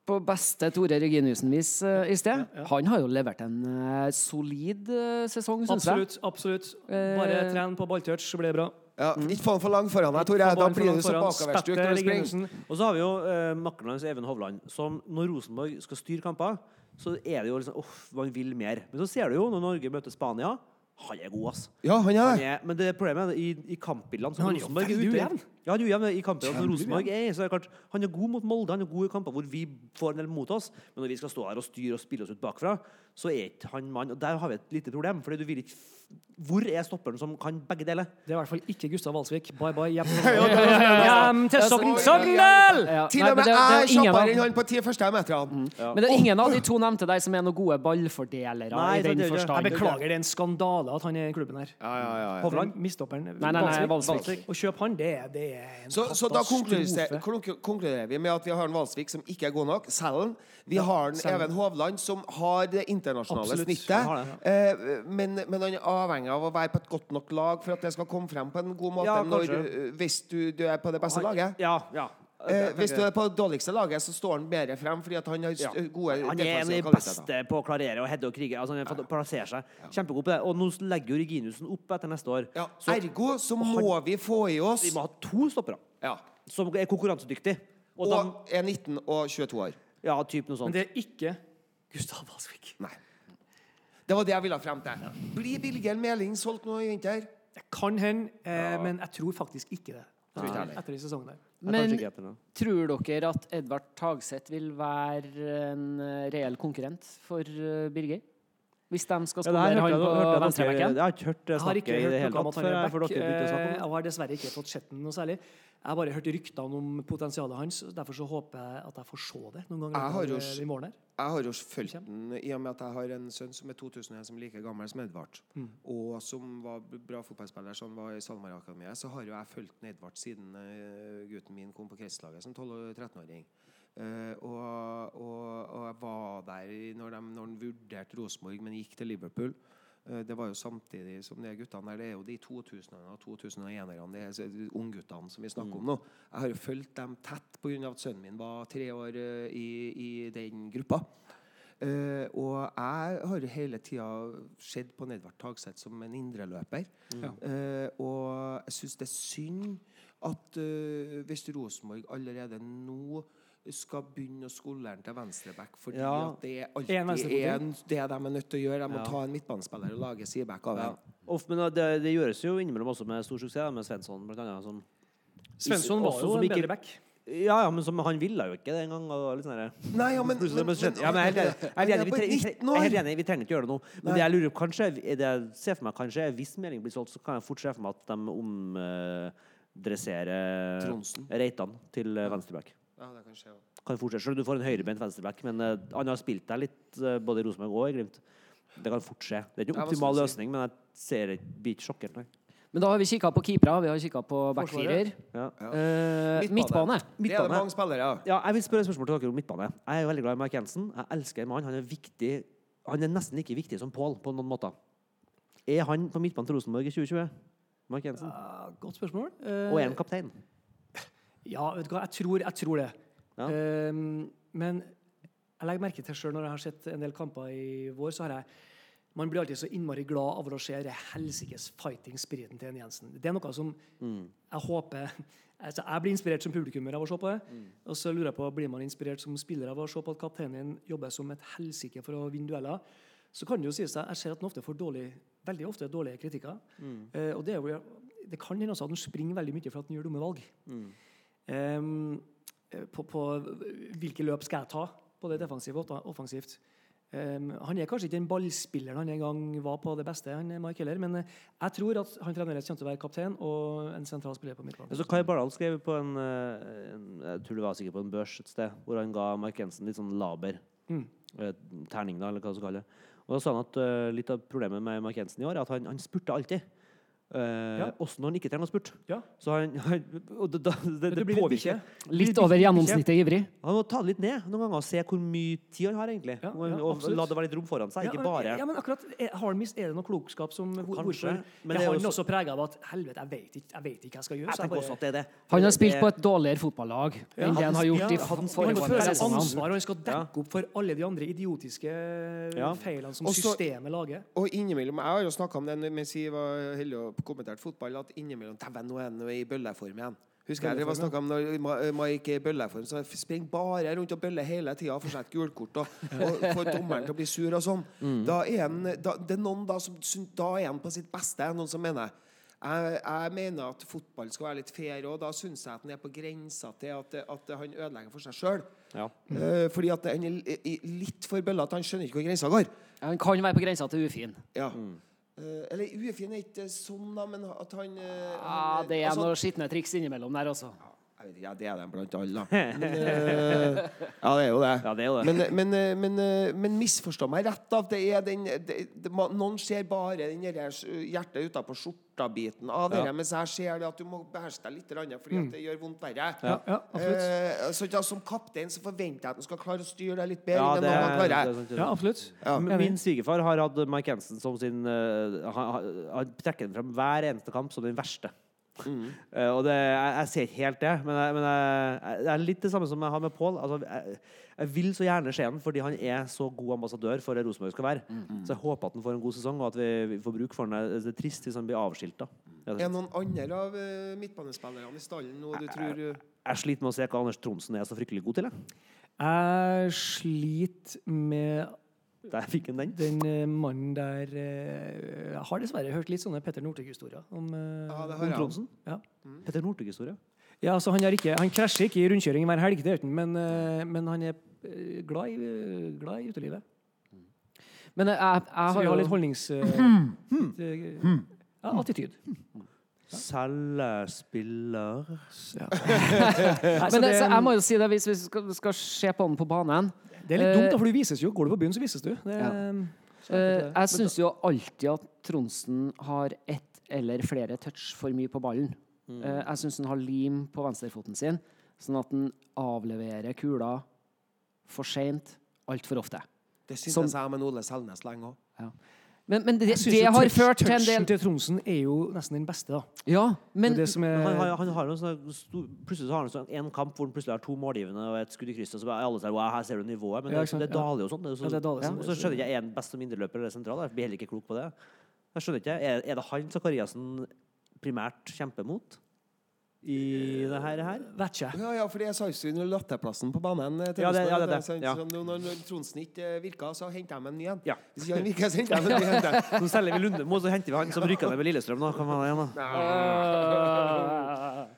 A: på beste Tore Reginiussen-vis eh, i sted. Han har jo levert en eh, solid eh, sesong, syns jeg.
B: Absolutt. absolutt. Bare tren på balltouch, så blir det bra.
D: Ja, ikke få den for lang foran deg, Tore. Da blir du så
B: bakoverstukt
D: når du springer.
C: Og så har vi jo eh, makkeren hans, Even Hovland, som når Rosenborg skal styre kamper, så er det jo liksom Uff, man vil mer. Men så ser du jo, når Norge møter Spania Han er god, ass.
D: Ja, han er
C: Han
D: det.
C: er, men det problemet er i, i kampbildene som
B: han er jo
C: Rosenborg er
B: ujevn.
C: Ja, han er ujevn i kampbildene som Rosenborg er. Så er det klart, han er god mot Molde, han er god i kamper hvor vi får en del mot oss. Men når vi skal stå her og styre og spille oss ut bakfra, så er ikke han mann. Og der har vi et lite problem. Fordi du vil ikke Hvor er stopperen som kan begge deler?
B: Det er i hvert fall ikke Gustav Valsvik. Bye bye, hjem, hjem til Sogn- Sogndal!
A: Ja,
D: Til og med jeg
A: er
D: er kjappere enn han på ti første meterne.
A: Men det er ingen av de to nevnte der som er noen gode ballfordelere. I
C: er
A: den forstand.
B: Jeg beklager, det er en skandale at han er i klubben her.
D: Ja, ja, ja, ja.
B: Hovland? Mistopperen.
A: Nei, nei, nei, Valsvik.
B: Å kjøpe han, det, er- det er en
D: Så, så da konkluderer, vi med at vi har en Valsvik som ikke er god nok. Selv Vi har en Even Hovland som har det internasjonale
B: Absolutt.
D: snittet.
C: Han har
D: Eh, men, men han er avhengig av å være på et godt nok lag for at det skal komme frem på en god måte
C: Ja,
D: når, eh, hvis du, du er på det beste laget.
C: Ja, ja.
D: Eh, hvis du er på det dårligste laget, så står han bedre frem fordi at han har
C: Ja.
D: gode
C: Han er en av de beste på å klarere og heade og krige. Altså, han har fått plassere seg kjempegod på det. Og nå legger jo Reginiussen opp etter neste år.
D: Ja,
C: Så
D: ergo så må vi få i oss
C: vi må ha to stoppere
D: ja.
C: som er konkurransedyktige. Og,
D: Og
C: de,
D: er 19 og 22 år.
C: ja, typ noe
B: Men det er ikke Gustav Valsvik.
D: Nei. Det var det jeg ville frem til. Blir Birger Meling solgt nå i vinter?
B: Det kan hende, eh, men jeg tror faktisk ikke det.
D: Tror ikke heller.
B: Etter den sesongen der.
C: Er
A: Men
C: kanskje ikke etter det.
A: tror dere at Edvard Tagseth vil være en eh, reell konkurrent for eh, Birger? Hvis de skal skolere han på
C: venstrebacken. jeg har ikke hørt det snakket i det hele tatt før. jeg-.
B: Jeg har dessverre ikke fått sett den noe særlig. Jeg har bare hørt ryktene om potensialet hans. Derfor så håper jeg at jeg får se det noen ganger
D: Jeg har jo
B: i morgen. her.
D: Jeg har jo fulgt den i og med at jeg har en sønn som er 2001, som er like gammel som Edvard. Og som var bra fotballspiller, som var i SalMar-akademiet. Så har jo jeg fulgt Edvard siden eh, gutten min kom på kretslaget som 12- og 13-åring. Eh, og, og, og jeg var der når, de, når vurderte Rosenborg, men gikk til Liverpool. Eh, Det var jo samtidig som de guttene der. Det er jo de 2000-erne og 2001-erne, det er så- ungguttene som vi snakker om nå. Jeg har jo fulgt dem tett pga. at sønnen min var tre år eh, i, i den gruppa. Og jeg har hele tida sett på Nedvard Tagseth som en indreløper. Eh, og jeg syns det er synd at hvis Rosenborg allerede nå skal begynne å skolere til venstreback, fordi
C: Ja.
D: at det er
B: En
D: alltid er en, det de er nødt til å gjøre. De må
C: Ja.
D: ta en midtbanespiller og lage sideback av
C: Ja.
D: ham.
C: Of, men det, det gjøres jo innimellom også med stor suksess, med Svensson blant annet. Som,
B: Svensson var
C: også
B: jo en
C: ikke-
B: bedre back.
C: Ja, ja, men som, han ville jo ikke det engang. Sånn
D: Nei, ja, men, men,
C: men, ja, men jeg er helt enig. Vi tre- vi tre-
D: på 19
C: jeg er helt enig. Vi trenger ikke gjøre det nå. Men det jeg lurer på, kanskje, det jeg ser for meg kanskje, hvis meldingen blir solgt, så kan jeg fort se for meg at de omdresserer
D: Tronsen.
C: Reitan til eh, venstreback.
D: Ja, det kan skje, òg.
C: Kan fort. Selv om du får en høyrebeint venstreback, men uh, han har spilt der litt uh, både i Rosenborg og i Glimt. Det kan fort skje. Det er ikke en optimal
D: si?
C: løsning, men jeg ser det blir ikke sjokkert. Nei.
A: Men da har vi kikka på keepere, vi har kikka på backfirer.
C: Ja.
A: Eh,
D: Midtbane.
A: midtbane.
D: Det er det mange spillere, ja.
C: Ja, jeg vil spørre et spørsmål til dere om midtbane. Jeg er jo veldig glad i Mark Jensen. Jeg elsker en mann. Han er viktig. Han er nesten like viktig som Pål på noen måter. Er han på midtbanen til Rosenborg i 2020? Mark Jensen.
B: Ja, godt spørsmål. Eh,
C: Og er han kaptein?
B: Ja, vet du hva, jeg tror, jeg tror det.
C: Ja.
B: Um, men jeg legger merke til sjøl når jeg har sett en del kamper i vår, så har jeg Man blir alltid så innmari glad av å se det helsikes fighting spiriten til en Jensen. Det er noe som jeg håper altså Jeg blir inspirert som publikummer av å se på det. Og så lurer jeg på, blir man inspirert som spiller av å se på at kapteinen jobber som et helsike for å vinne dueller? Så kan det jo sies at jeg ser at han ofte får dårlig, veldig ofte dårlige kritikker. Eh, og det, er jo, det kan hende at han springer veldig mye for at han gjør dumme valg. Eh, på, på hvilke løp skal jeg ta, både defensivt og offensivt. Ehm, han er kanskje ikke den ballspilleren han en gang var på det beste, han er Mike Heller, men eh, jeg tror at han fremdeles kommer til å være kaptein og en sentral spiller på midtbanen.
C: Altså, Kai Bardal skrev på en, eh, en Jeg tror det var sikkert på en børs et sted, hvor han ga Mark Jensen litt sånn laber.
B: Mm.
C: eh, terning, da, eller hva du skal kalle det. Og da sa han at litt av problemet med Mark Jensen i år er at han, han spurte alltid. Eh,
B: Ja.
C: Også når han ikke trenger å spurt.
B: Ja.
C: Så han, han og det, da- det, det,
B: du blir litt
C: påvirker.
B: bikkje.
A: Litt over gjennomsnittet ivrig.
C: Han må ta det litt ned noen ganger og se hvor mye tid han har, egentlig.
B: Ja, ja,
C: og
B: absolutt.
C: la det være litt rom foran seg, ikke bare
B: ja, men akkurat, er, har er det noe klokskap som
C: Kanskje,
B: Hvorfor
C: men det er
B: han
C: også-
B: også prega av at helvete, jeg vet ikke, jeg vet ikke hva jeg skal gjøre?
C: Jeg
B: så
C: tenker
B: bare-
C: også at det er det.
A: Han har spilt på et dårligere fotballag enn det han har gjort
B: Ja,
A: i
B: han- han
A: foregående
B: føler
A: sesonger.
B: ansvar, og han skal dekke opp for alle de andre idiotiske
C: Ja.
B: feilene som
D: Også-
B: systemet lager.
D: Og innimellom, Jeg har jo snakka om det mens jeg var heldig og kommenterte fotball, at innimellom Dæven, nå er han i bølleform igjen. Husker jeg det var snakket om når Ma- Mike er i bølleform, så springer bare rundt og bøller hele tida og får seg et gulkort og, og får dommeren til å bli sur og sånn. Da er han da, Det er noen da som Da er han på sitt beste, noen som mener. Jeg, jeg mener at fotball skal være litt fair, og da syns jeg at han er på grensa til at, at han ødelegger for seg sjøl.
C: Ja.
D: fordi at han er litt for bøllete. Han skjønner ikke hvor grensa går.
A: Han kan være på grensa til ufin.
D: Ja. Eh, eller ufin er ikke sånn, da, men at han, eh,
A: Ja, det er
D: altså,
A: noen skitne triks innimellom der også.
D: Jeg vet ikke, ja, Det er den blant alle, da. Men, eh, ja, det er jo det.
C: Ja, det er jo det.
D: Men, men, eh, men, eh, men misforstå meg rett. av det er den, det, det, Noen ser bare den hjertet utapå skjorta-biten av det,
C: Ja.
D: mens jeg ser det at du må beherske deg litt, fordi at det gjør vondt verre.
B: Ja.
D: Eh, så da, Som kaptein så forventer jeg at du skal klare å styre deg litt bedre
C: Ja,
D: enn
C: det,
D: noen gang
C: det, er sant, det
B: Ja, absolutt.
D: Ja.
C: Min svigerfar har hatt Mike Hansen som sin uh, Han, han, han trekker den frem hver eneste kamp som den verste. Eh, og det, jeg, jeg ser ikke helt det, men, jeg, men jeg, det er litt det samme som jeg har med Pål. Altså, jeg, jeg vil så gjerne se ham fordi han er så god ambassadør for det Rosenborg skal være. Så jeg håper at han får en god sesong, og at vi, vi får bruk for ham. Det er trist hvis han blir avskilta.
D: Er det noen andre av uh, midtbanespillerne i stallen nå du tror uh...
C: Jeg sliter med å se hva Anders Tromsen er så fryktelig god til. Jeg.
B: Jeg sliter med
C: Der fikk han den.
B: den uh, mannen der uh, Jeg har dessverre hørt litt sånne Petter Northug-historier om uh,
D: Ja,
C: Om Trondsen.
B: Ja. Mm.
C: Petter Northug-historie.
B: Ja, altså han, ikke, han krasjer ikke i rundkjøring hver helg, det men, eh, men han er eh, glad i, eh, glad i utelivet.
A: Men jeg, jeg, jeg har jo
B: har litt holdnings... eh, det- ja, attityd.
C: Selge spiller
B: Ja.
A: Men det, jeg må jo si det, hvis vi skal, skal se på den på banen
B: Det er litt dumt, da, for du vises jo. Går du på byen, så vises du. Det,
A: Ja. Uh, Jeg syns jo alltid at Tronsen har ett eller flere touch for mye på ballen. Eh, Jeg syns han har lim på venstrefoten sin, sånn at han avleverer kula for seint altfor ofte.
D: Det syntes jeg med Ole Selnes lenge òg.
A: Men, men det, det har
B: touch-
A: ført til en
B: touchen
A: del
B: til Tromsen er jo nesten den beste, da.
A: Ja, men
B: det er det som er,
C: han, han har en sånn stor, Plutselig så har han sånn en kamp hvor han plutselig har to målgivende og et skudd i krysset. Og så bare alle sier wow, her ser du nivået. Men det,
B: ikke
C: det
B: ja.
C: daler jo sånn. Det er, jo
B: Ja,
C: ja, og så skjønner jeg ikke han best som indreløper eller sentral. Jeg blir heller ikke klok på det. Jeg skjønner ikke, Er, er det han Sakariassen primært kjemper mot i det her? her?
B: Vet ikke.
D: Ja, ja, fordi jeg sa jo under latterplassen på banen. eh,
C: Ja, det- ja, det er det. Ja.
D: så Når, når Tronsen ikke virker virka, så henta jeg med en ny en.
C: Ja.
D: Hvis ikke han virka, så henta jeg med en ny en.
C: Så selger vi Lundemo, så henter vi han som ryker ned med Lillestrøm. Da. Kan man ha det igjen, da.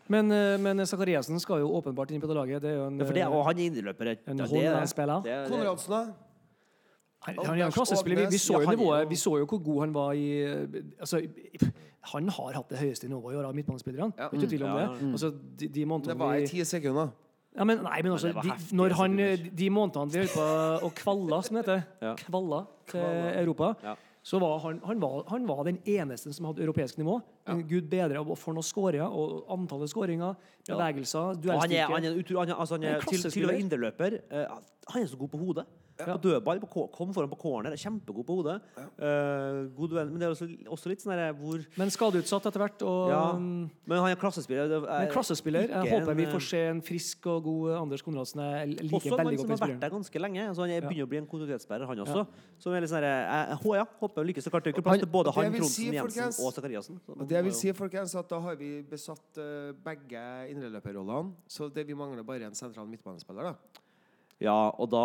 B: Men, eh, men Sakariassen skal jo åpenbart inn på det laget. Det er jo en,
C: Ja, for det, og han er indreløper.
B: En
C: Ja, det er.
B: Holland-spiller.
C: Det er- det-
D: Konradsen, da?
B: Han, han er klassisk. Vi, vi, så jo
C: han
B: nivået, vi så jo hvor god han var i altså, Han har hatt det høyeste nivået i år av midtbanespillerne.
D: Ja.
B: Ikke tvil om
C: Ja,
B: det. Altså, de, de
D: Det var i ti sekunder.
B: ja, men, Nei, men altså, de, når han, de månedene vi holdt på å kvalla, som det heter,
C: Ja.
B: kvalla til Europa,
C: Ja.
B: så var han, han, var, han var den eneste som hadde europeisk nivå. Ja. Gud bedre for noen skåringer, og antallet skåringer, bevegelser,
C: Og han er, han er, utro, han er, altså han
B: Han er
C: til, til å være indreløper eh, Han er så god på hodet. På dødball, på, kom foran på corner, er kjempegod på hodet. Uh, god duell, men det er også, også litt sånn der hvor
B: Men skadeutsatt etter hvert. Og,
C: Ja, men han er klassespiller. det er
B: Men klassespiller. Jeg
C: håper
B: håper vi får se en frisk og god Anders Konradsen. Jeg liker
C: Også en mann
B: veldig
C: som
B: godt
C: har
B: den
C: vært der ganske lenge. Altså han er,
B: Ja.
C: begynner å bli en kontinuitetsbærer, han også. Som er litt sånn der, jeg, jeg, ja, håper lykkes så klart. Det er ikke plass til både han, Trondsen,
D: si,
C: Jensen og Zakariassen.
D: Det jeg vil si, folkens, at da har vi besatt eh, begge indreløperrollene. Så det vi mangler bare en sentral midtbanespiller, da.
C: Ja, og da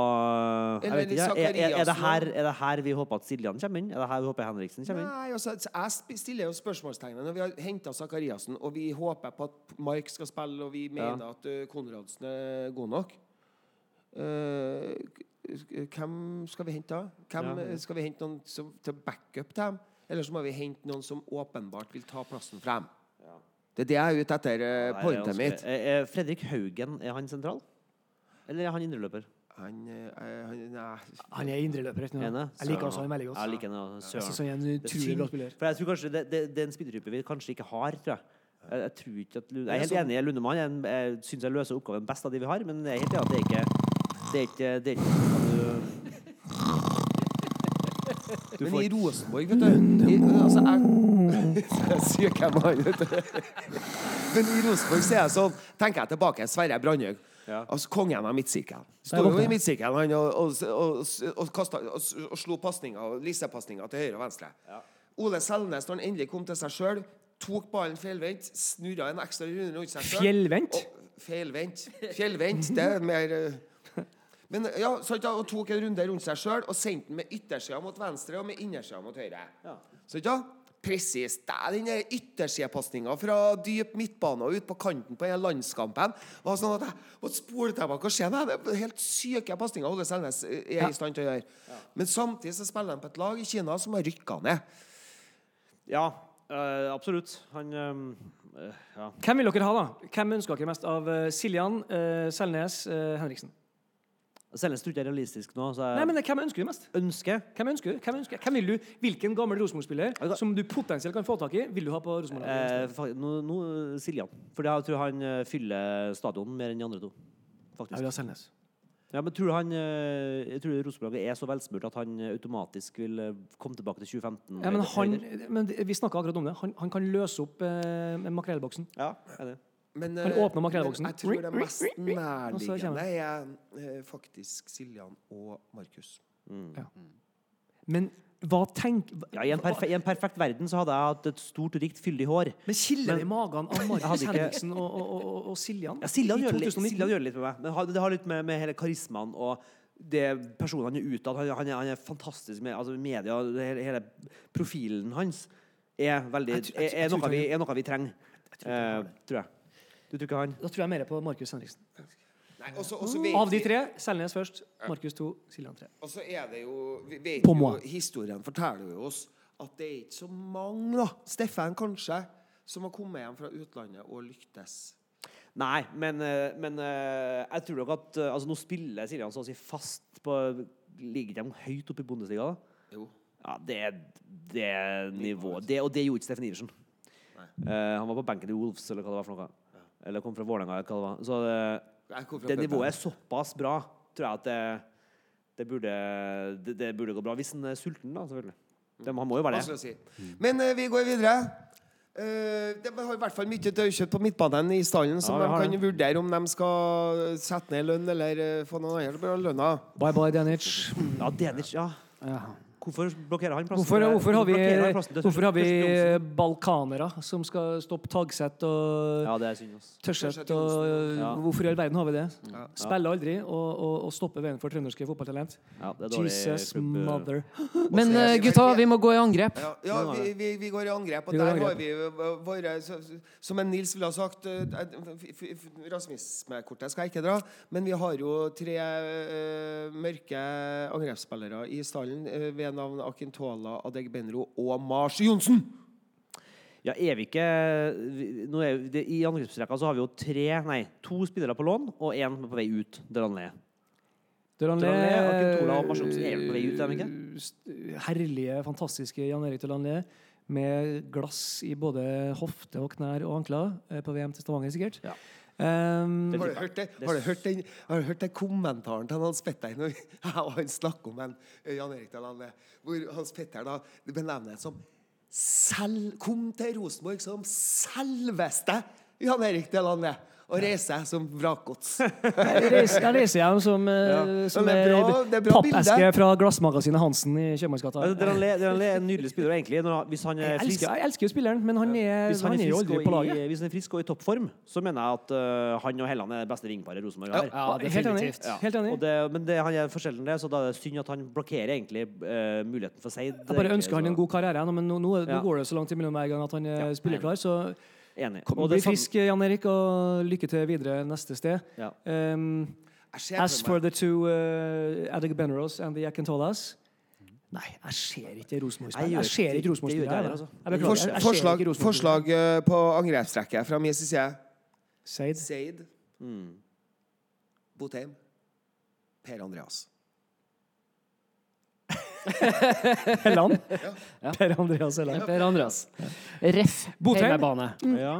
C: jeg vet ikke, er, er, er, det her, er det her vi håper at Siljan kommer inn? Er det her vi håper Henriksen kommer inn?
D: Nei, altså, jeg stiller jo spørsmålstegnet når vi har henta Zakariassen, og vi håper på at Mark skal spille, og vi mener at uh, Konradsen er god nok. Uh, hvem skal vi hente da? Hvem,
C: Ja.
D: eh, Skal vi hente noen som, til backup til dem? Eller så må vi hente noen som åpenbart vil ta plassen for dem. Det er det jeg er ute etter. pointet mitt.
C: Fredrik Haugen, er han sentral? Eller er han indreløper?
D: Han, eh, han Nei.
B: Han er indreløper. Jeg liker også han veldig godt.
C: Jeg liker han.
B: Jeg synes han er en utrolig bra spiller.
C: For jeg tror kanskje det, det, det er en spillertype vi kanskje ikke har, tror jeg. Jeg, jeg tror ikke at Lund, jeg er helt enig i Lundemann. Jeg, jeg syns jeg løser oppgaven best av de vi har, men jeg er helt enig at det er ikke Det er ikke, det er ikke du, du
D: Men i Rosenborg, vet du i, altså, jeg, jeg sier hvem han er. Men i Rosenborg så er jeg sånn Tenker jeg tilbake Sverre Brandhaug.
C: Ja.
D: Altså kongen av midtsirkelen. Sto jo i midtsirkelen han og, og, og, og, kastet, og, og slo pasninger, lisepasninger til høyre og venstre. Ole Selnes, når han endelig kom til seg sjøl, tok ballen feilvendt, snurra en ekstra runde rundt seg sjøl.
B: Fjellvendt?
D: Feilvendt. Fjellvendt, det er mer eh, men ja, sant, da, og tok en runde rundt seg sjøl og sendte den med yttersida mot venstre og med innersida mot høyre. Så ja, Presis. Det er den yttersidepasninga fra dyp midtbane og ut på kanten på den landskampen. var sånn at jeg måtte spole tilbake og se det. Er helt syke pasninger Åge Selnes er i stand til å gjøre. Men samtidig så spiller han på et lag i Kina som har rykka ned.
C: Ja, øh, absolutt. Han øh, Ja.
B: Hvem vil dere ha, da? Hvem ønsker dere mest av eh, Siljan, øh, Selnes, eh, Henriksen?
C: om tror ikke jeg er realistisk nå, så jeg
B: Nei, men Hvem ønsker du mest?
C: ønsker
B: Hvem ønsker du? Hvem, ønsker? hvem vil du? Hvilken gammel Rosenborg-spiller som du potensielt kan få tak i, vil du ha på Rosenborg?
C: eh, nå, nå Siljan. For jeg tror han eh, fyller stadion mer enn de andre to.
B: Jeg
C: Faktisk.
B: vil ha Selnes.
C: Ja, men tror han eh, Jeg tror Rosenborg er så velsmurt at han automatisk vil eh, komme tilbake til 2015?
B: Ja, men han, men vi snakka akkurat om det. Han, han kan løse opp eh, makrellboksen.
C: Ja, er det.
D: Men,
B: Han
D: eh,
B: makrellboksen.
D: Jeg tror det mest nærliggende er eh, faktisk Siljan og Markus.
B: Men hva tenk...
C: Ja, i, en perfe I en perfekt verden så hadde jeg hatt et stort, rikt, fyldig hår.
B: Men kilder det i magen av Markus
C: ikke-
B: Henriksen og, og, og, og, Siljan?
C: Ja, Siljan gjør, litt- Siljan gjør det litt med meg. Men det har litt med, med hele karismaen og det personen han er utad. Han, han, han er fantastisk med altså media. Hele, hele profilen hans er, veldig,
B: Jeg tror- jeg
C: er, er, noe, vi, er noe vi trenger. Eh, tror jeg. Du tror ikke han?
B: Da tror jeg mer på Markus Henriksen.
D: Nei, også, også vet
B: Av de tre, Selnes først, Markus to, Siljan tre.
D: Og så er det jo Vi vet jo. Historien forteller jo oss at det er ikke så mange, da, Steffen kanskje, som har kommet hjem fra utlandet og lyktes.
C: Nei, men, eh, men eh, jeg tror nok at eh, altså, Nå spiller Siljan så å si fast på Ligger de høyt oppe i Bundesliga? da?
D: Jo.
C: Ja, det er det nivået. Det, og det gjorde ikke Steffen Iversen. Uh, han var på benken i Wolves, eller hva det var for noe. Eller kom fra Vålerenga, eller hva det var. Så det,
D: kom fra
C: det nivået er såpass bra, tror jeg at det, det, burde, det, det burde gå bra. Hvis han er sulten, da, selvfølgelig. Det, han må jo være det.
D: si. Men uh, vi går videre. Uh, de har i hvert fall mye daukjøtt på midtbanen i stallen, som
C: Ja,
D: de kan
C: det.
D: vurdere om de skal sette ned lønn eller uh, få noen andre lønna.
B: Bye bye, Denic.
C: Ja, Denic, ja.
A: Ja.
C: Hvorfor blokkerer han plassen?
B: Hvorfor, hvorfor, har vi,
C: plassen
B: hvorfor har vi balkanere som skal stoppe Tagseth og
C: Ja, det synd. ass.
B: Tørseth?
C: Ja.
B: Hvorfor i all verden har vi det?
D: Ja.
B: Spiller aldri og, og, og stopper veien for trønderske fotballtalent.
C: Ja, det dårlig
B: Jesus
C: klubb, eh.
B: mother.
A: Men eh, gutta, vi må gå i angrep.
D: Ja, ja vi, vi, vi går i angrep. Og der har vi eh, våre Som en Nils ville ha sagt Rasmismekortet skal jeg ikke dra, men vi har jo tre mørke angrepsspillere i stallen ved navn Akintola, Adegbenro og Mars Johnsen.
C: Ja, er vi ikke vi- nå er, det, I angrepsrekka så har vi jo tre, nei, to spillere på lån og én på vei ut. Delanlé.
B: Delanlé,
C: Akintola og Mars Johnsen er på vei ut, er de ikke?
B: Herlige, fantastiske Jan Erik Delanlé med glass i både hofte og knær og ankler eh, på VM til Stavanger, sikkert.
C: Ja.
B: Um,
D: Har du hørt, det? Har du hørt, den, har du hørt den kommentaren til Hans Petter når han snakker om en, eh, Jan Erik Dahlane, hvor Hans Petter da benevner det som selv, Kom til Rosenborg som selveste Jan Erik Dahlane og reiser som vrakgods.
B: jeg reiser, jeg reiser hjem som, ja. som
D: det er bra- det er bra
B: pappeske
D: bilde.
B: fra glassmagasinet Hansen i Kjøpmannsgata.
C: Altså, det er en nydelig spiller, egentlig. Når, han- hvis han er
B: Jeg
C: frisk
B: elsker, jeg elsker jo spilleren, men han er,
C: hvis han,
B: han
C: er
B: er jo aldri
C: på
B: på
C: i,
B: laget.
C: hvis han er frisk og i toppform, så mener jeg at uh, han og Helland er det beste ringparet Rosenborg har.
A: Ja,
B: Helt enig.
C: Ja.
B: Helt enig.
C: Og det, men det, han er forskjellen det, så da er det synd at han blokkerer egentlig uh, muligheten for Seid.
B: Jeg bare ønsker han en god karriere, nå, men nå, nå, nå
C: Ja.
B: går det så langt imellom hver gang at han er
C: Ja.
B: spillerklar. Så
C: Enig.
B: kom,
C: Og det
B: bli frisk, Jan Erik, og lykke til videre neste sted.
C: Ja.
B: Um, as
D: for
B: the two uh, Adegbenros and the Akintolas Nei, jeg ser ikke
C: Rosenborg-spillet. Jeg
B: ser
C: ikke-
B: ikke rosenborg
C: det gjør jeg heller,
B: Jeg
C: altså.
D: forslag,
B: ikke
D: forslag eh, på angrepstrekket fra min side.
B: Seid.
D: Seid,
C: Mm.
D: Botheim, Per Andreas.
B: Helland.
A: Ja.
B: Per Andreas Helland.
A: Per Andreas. Ref
B: Botheim.
A: hjemmebane.
C: Ja.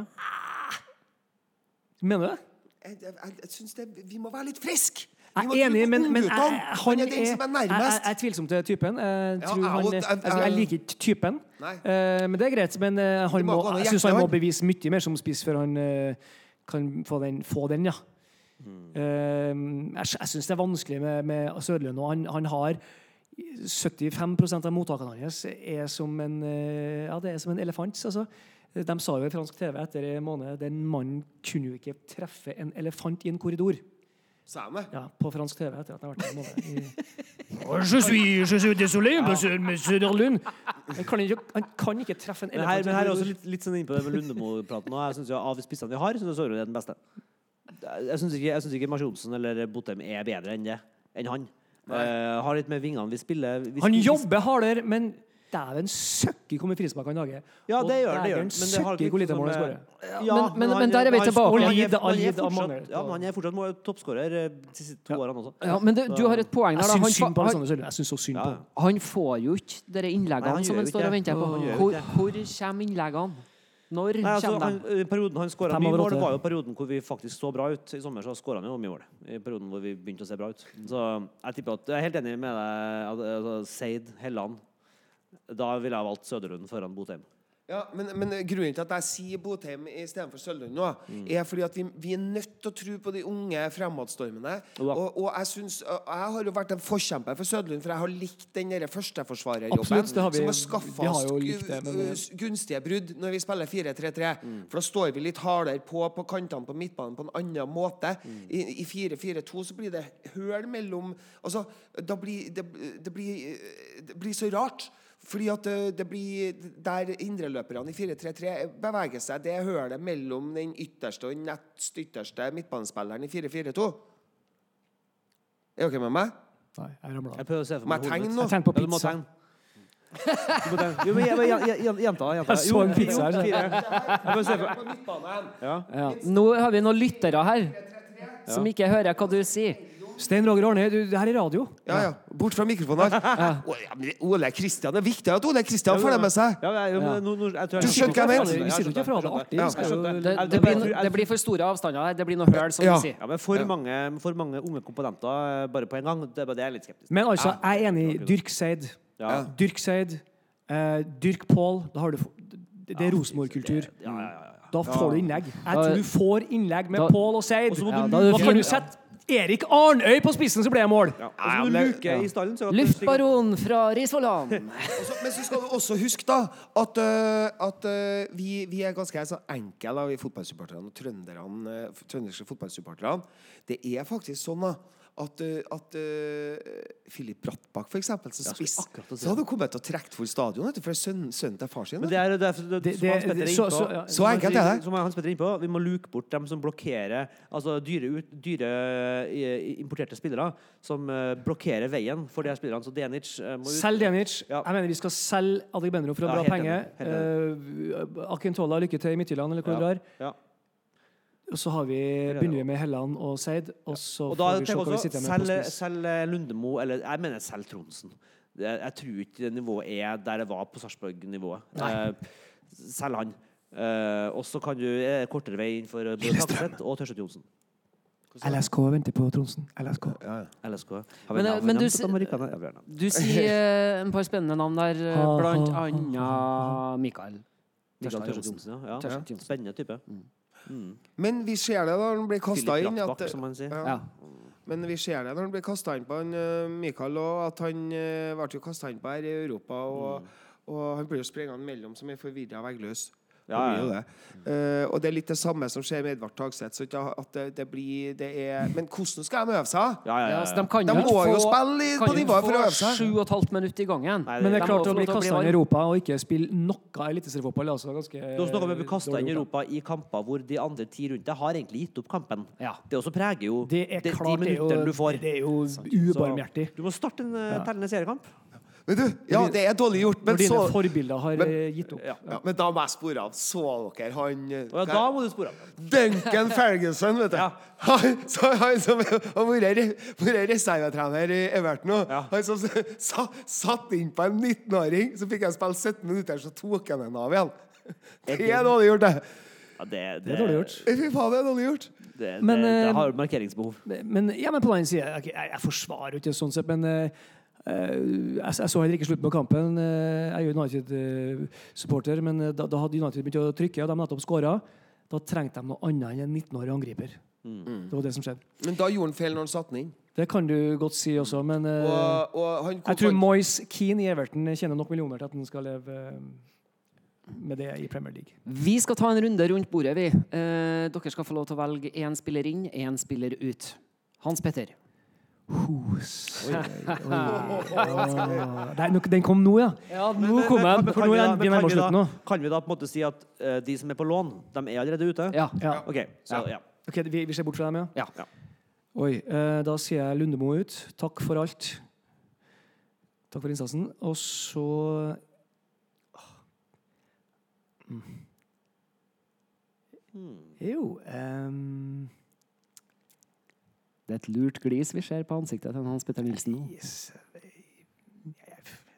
B: Mener du det?
D: Jeg, jeg, jeg, synes det, Vi må være litt friske!
B: Jeg er enig, men, men jeg, han
D: han
B: er,
D: er den som er
B: er tvilsom til typen. Jeg,
D: Ja, jeg
B: han, jeg,
D: jeg-
B: altså, jeg liker ikke typen. Eh, men det er greit. Men eh, han
D: må
B: jeg syns han må bevise mye mer som spiss før han eh, kan få den, få den ja. Eh, jeg jeg syns det er vanskelig med, med Søderlund. Han, han har 75% av mottakene hans er som en, eh, ja, det er som en elefant. Altså. De sa jo i fransk TV etter en måned den mannen kunne jo ikke treffe en elefant i en korridor.
D: Sa jeg meg?
B: Ja, på fransk TV etter at han har vært der en måned. I,
A: Oh,
B: je suis, je suis désolé, monsieur, monsieur Søderlund. Han kan, ikke, han kan ikke treffe en
C: Men her,
B: elefant.
C: men her er også litt, litt sånn innpå det med Lundemo-praten. Jeg synes jo Av spissene vi har, syns jeg det er den beste. Jeg syns ikke, jeg synes ikke Mars Johnsen eller Botheim er bedre enn det. Enn han. Eh, har litt med vingene vi spiller vi
B: Han
C: spiller-
B: jobber hardere, men dæven søkke hvor mye frispark han lager.
C: Ja, det gjør det. gjør. Men det har ikke
B: hvor lite mål han skårer.
C: Ja,
A: Men- men-
C: han-
A: men der er vi tilbake.
C: han- han- han er fortsatt- Ja, han er fortsatt toppskårer eh, de siste to årene også.
A: Ja, men det, du har et poeng der. Jeg
B: syns synd på
A: han,
B: Alexander Sørli. Jeg syns så synd på
C: ja.
A: han får jo ikke de innleggene
C: han
A: som han står og venter på.
C: Han
A: Hvor, hvor kommer innleggene? Når
C: Nei, altså,
A: kommer
C: han,
A: de?
C: perioden han skåra mye mål, var jo perioden hvor vi faktisk så bra ut. I sommer så skåra han jo mye mål. I perioden hvor vi begynte å se bra ut. Så jeg tipper at jeg er helt enig med deg. Altså, Seid, Helland. Da ville jeg valgt Søderlund foran Botheim.
D: Ja, men, men grunnen til at jeg sier Botheim istedenfor Sølvlund nå, er fordi at vi, vi er nødt til å tro på de unge fremadstormene.
C: Ja.
D: Og, og jeg synes, Jeg har jo vært en forkjemper for Sølvlund, for jeg har likt den førsteforsvarerjobben som har skaffa oss gunstige brudd når vi spiller 4-3-3. For da står vi litt hardere på på kantene på midtbanen på en annen måte. I, i 4-4-2 så blir det høl mellom Altså, blir det, det, blir, det blir så rart. Fordi at det, det blir Der indreløperne i 4-3-3 beveger seg, det hølet mellom den ytterste og den nest ytterste midtbanespilleren i 4-4-2. Er dere med meg?
B: Nei, jeg ramla.
C: Jeg prøver å se for meg hodet mitt.
B: Jeg tenker på pizza.
C: Jo, men jenta.
B: Jeg så en pizza her.
C: Jeg prøver å se for
D: På midtbanen.
C: ja.
A: Ja. Nå har vi noen lyttere her som ikke hører hva du sier.
B: Stein Roger Arne, du, det her er radio.
D: Ja, ja. Bort fra mikrofonen her. Å, ja, men Ole Kristian, Det er viktig at Ole Kristian får det med seg. Du skjønner hva jeg mener?
B: Vi sitter jo ikke fra det artig.
A: Det, blir, for store avstander her. Det blir noe høl, som
D: Ja.
A: du sier.
C: Ja, men for, Mange, for mange unge komponenter eh, bare på en gang, det er bare det jeg er litt skeptisk til.
B: Men altså, jeg er enig. Dyrk Seid.
C: Ja.
B: Dyrk Seid. Eh, dyrk Pål. Da har du få- Det det er Rosenborg-kultur.
C: Ja, ja, ja, ja.
B: Da får du innlegg. Jeg tror du får innlegg med
A: Da-
B: Pål og Seid.
C: Og så må
A: Ja,
C: du
A: da det
B: Da
C: luke-
B: kan du sette Erik Arnøy på spissen, så ble det mål!
C: ja. Og ja, ja. du stallen.
A: Luftbaron fra Risvollan.
D: Men så skal du også huske da at, uh, at uh, vi, vi er ganske altså, enkle, vi fotballsupporterne og trønderne, uh, trønderske fotballsupporterne. Det er faktisk sånn da at, øh, at uh, Philip Brattbakk, for eksempel, som spiss,
C: å
D: så hadde kommet til å trekke for stadion, etter, for sønnen, sønnen til far sin.
C: Men det er, det er, det,
B: Det-
C: som Hans Petter er
B: så- så- ja.
D: Så enkelt er det.
C: Som Hans Petter er innpå, vi må luke bort dem som blokkerer Altså dyre, ut, dyre eh, importerte spillere som eh, blokkerer veien for de her spillerne. Så Denic eh, må ut.
B: Selg Denic.
C: Ja.
B: Jeg mener vi skal selge Adegbenro for
C: Ja,
B: dra
C: helt
B: penger. Uh, Akintola, lykke til i Midtjylland, eller hvor
C: Ja.
B: du drar.
C: Ja.
B: Og så har vi, begynner vi med Helland og Seid, og så
C: Og da
B: får vi se hva vi sitter med Selv,
C: selg eh, Lundemo, eller jeg mener selv Tronsen. Jeg, jeg tror ikke nivået er der det var på Sarpsborg-nivået. Eh, selv han. Eh, og så kan du eh, kortere vei inn for Takseth og Tørseth Johnsen.
B: LSK venter på Tronsen. LSK.
C: LSK. Har vi
A: Men, men du?
C: Ja.
A: Du sier eh, en par spennende navn der, blant annet Mikael.
C: Mikael
A: Tørseth
C: Johnsen, ja. ja. Spennende type.
D: Men vi ser det når han blir kasta inn.
C: Brattbakk,
D: At,
C: som man sier.
D: ja.
A: Ja.
D: Men vi ser det når han blir kasta inn på han, øh, Mikael òg, at han øh, ble kasta inn på her i Europa. Og, og han blir jo sprengende mellom som er forvirra veggløs.
C: Ja, ja.
D: det. Uh, og det er litt det samme som skjer med Edvard Tagseth. Det, det blir det er, Men hvordan skal de øve seg?
C: Ja, ja,
A: Ja,
C: ja,
A: de kan
D: De må
A: få,
D: jo spille i- på nivået for å øve seg.
A: Sju og et halvt minutt i gangen.
C: Nei,
B: Men det
A: De
B: er klart å bli kasta inn i. Europa og ikke spille noe eliteseriefotball, er altså ganske
C: Det er også noe med å bli kasta inn i Europa i kamper hvor de andre ti rundt deg har egentlig gitt opp kampen.
A: Ja.
C: Det også preger jo.
B: Det er
C: de,
B: klart,
C: de minuttene du får.
B: det er jo
C: Så
B: ubarmhjertig.
C: Du må starte en uh, tellende seriekamp.
D: Vet du, ja, det er dårlig gjort,
B: Når dine
D: så
B: forbilder har
D: men-
B: eh, gitt opp.
C: Ja.
D: ja, Men da må jeg spore av. Så dere han øh,
C: ja, da må du spore av.
D: Duncan Ferguson, vet du.
C: Ja.
D: Han, så, han som har vært reservetrener i Everton òg.
C: Ja.
D: Han som sa, satt inn på en 19-åring, så fikk han spille 17 minutter, så tok han den av igjen. Det er dårlig gjort, det.
C: Ja, det, det,
B: Det er dårlig gjort.
D: Fy faen, det er dårlig gjort.
C: Det,
B: Men,
C: det,
B: eh,
C: har markeringsbehov.
B: Men, ja, men på den annen side Jeg, jeg, jeg forsvarer jo ikke sånn sett, men eh, eh, jeg, jeg så heller ikke slutten på kampen. Eh, jeg er jo United-supporter, men eh, da, da hadde United begynt å trykke, og de nettopp skåra. Da trengte de noe annet enn en 19-årig angriper.
C: Mm.
B: Det var det som skjedde.
D: Men da gjorde han feil når han satte den inn.
B: Det kan du godt si også, men eh,
D: Og, og han
B: jeg tror Moyes Keane i Everton tjener nok millioner til at han skal leve eh, med det i Premier League.
A: Vi skal ta en runde rundt bordet, vi. Eh, dere skal få lov til å velge én spiller inn, én spiller ut. Hans Petter.
B: Hus. Oi, oi, oi. Nei, Den kom nå, ja.
A: Ja,
B: Nå kom den. For nå
C: vi
B: er vi nærmer oss slutten.
C: Kan vi da på en måte si at uh, de som er på lån, de er allerede ute?
A: Ja.
B: Ja.
C: OK. Så, ja.
B: okay vi, vi ser bort fra dem, ja?
A: Ja.
C: Ja.
B: Oi, Uh, da sier jeg Lundemo ut. Takk for alt. Takk for innsatsen. Og så Mm. Jo ehm,
A: Det er et lurt glis vi ser på ansiktet til Hans Petter Nilsen nå.
B: eh,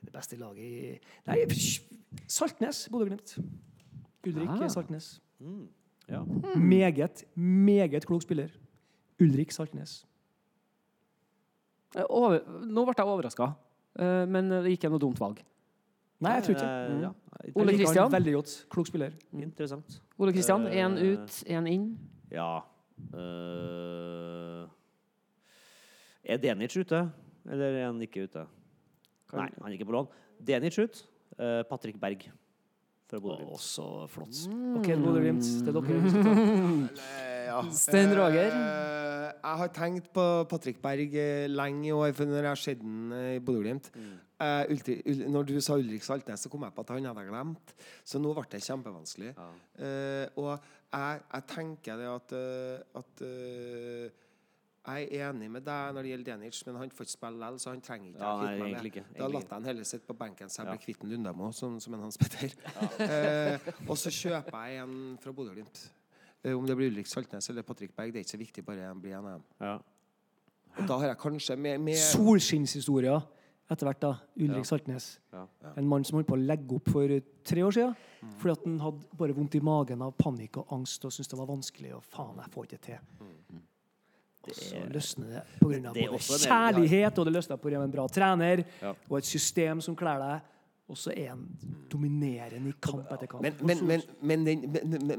B: Det beste laget i Nei, Saltnes, Bodø-Glimt. Ulrik
A: Ah.
B: Saltnes.
C: Ja.
B: Meget, meget klok spiller. Ulrik Saltnes.
A: Eh, Over, nå ble jeg overraska, men det gikk noe dumt valg.
B: Nei, jeg tror ikke Mm.
C: ja.
A: Ole Kristian.
B: Veldig godt. Klok spiller.
C: Interessant.
A: Ole Kristian, én
C: Eh,
A: ut, én inn.
C: Ja eh, Er Denic ute, eller er han ikke ute? Nei, han er ikke på lån. Denic ut. Uh, Patrick Berg fra Bodø.
B: Å, så flott. OK, Bodø-Glimt. Det er dere ta.
D: Eh, ja.
A: Stein Roger?
D: Uh, jeg har tenkt på Patrick Berg eh, lenge i år, for når jeg har sett ham i Bodø-Glimt eh, Ulti- Når du sa Ulrik Saltnes, så kom jeg på at han hadde jeg glemt. Så nå ble det kjempevanskelig. Eh, og jeg, jeg tenker det at, eh, at eh, jeg er enig med deg når det gjelder Denic, men han får ikke spille likevel, så han trenger ikke
C: Ja,
D: å
C: nei,
D: meg
C: egentlig
D: med.
C: ikke,
D: Da
C: egentlig
D: jeg han heller sitte på benken så jeg blir kvitt en Lundamo, sånn som en Hans Petter. eh, og så kjøper jeg en fra Bodø-Glimt. Eh, om det blir Ulrik Saltnes eller Patrick Berg, det er ikke så viktig, bare blir en av dem.
C: Ja.
D: Og da har jeg kanskje med, med
B: Solskinnshistorier etter hvert, da. Ulrik Saltnes.
C: Ja.
B: En mann som holdt på å legge opp for tre år siden. Fordi at han hadde bare vondt i magen av panikk og angst og syntes det var vanskelig. Og faen, jeg får ikke til. til. Og så løsner det pga. både kjærlighet, og det løsner pga. en bra trener
C: Ja.
B: og et system som kler deg. Og så er han dominerende i kamp etter kamp.
D: Men, men, men, men den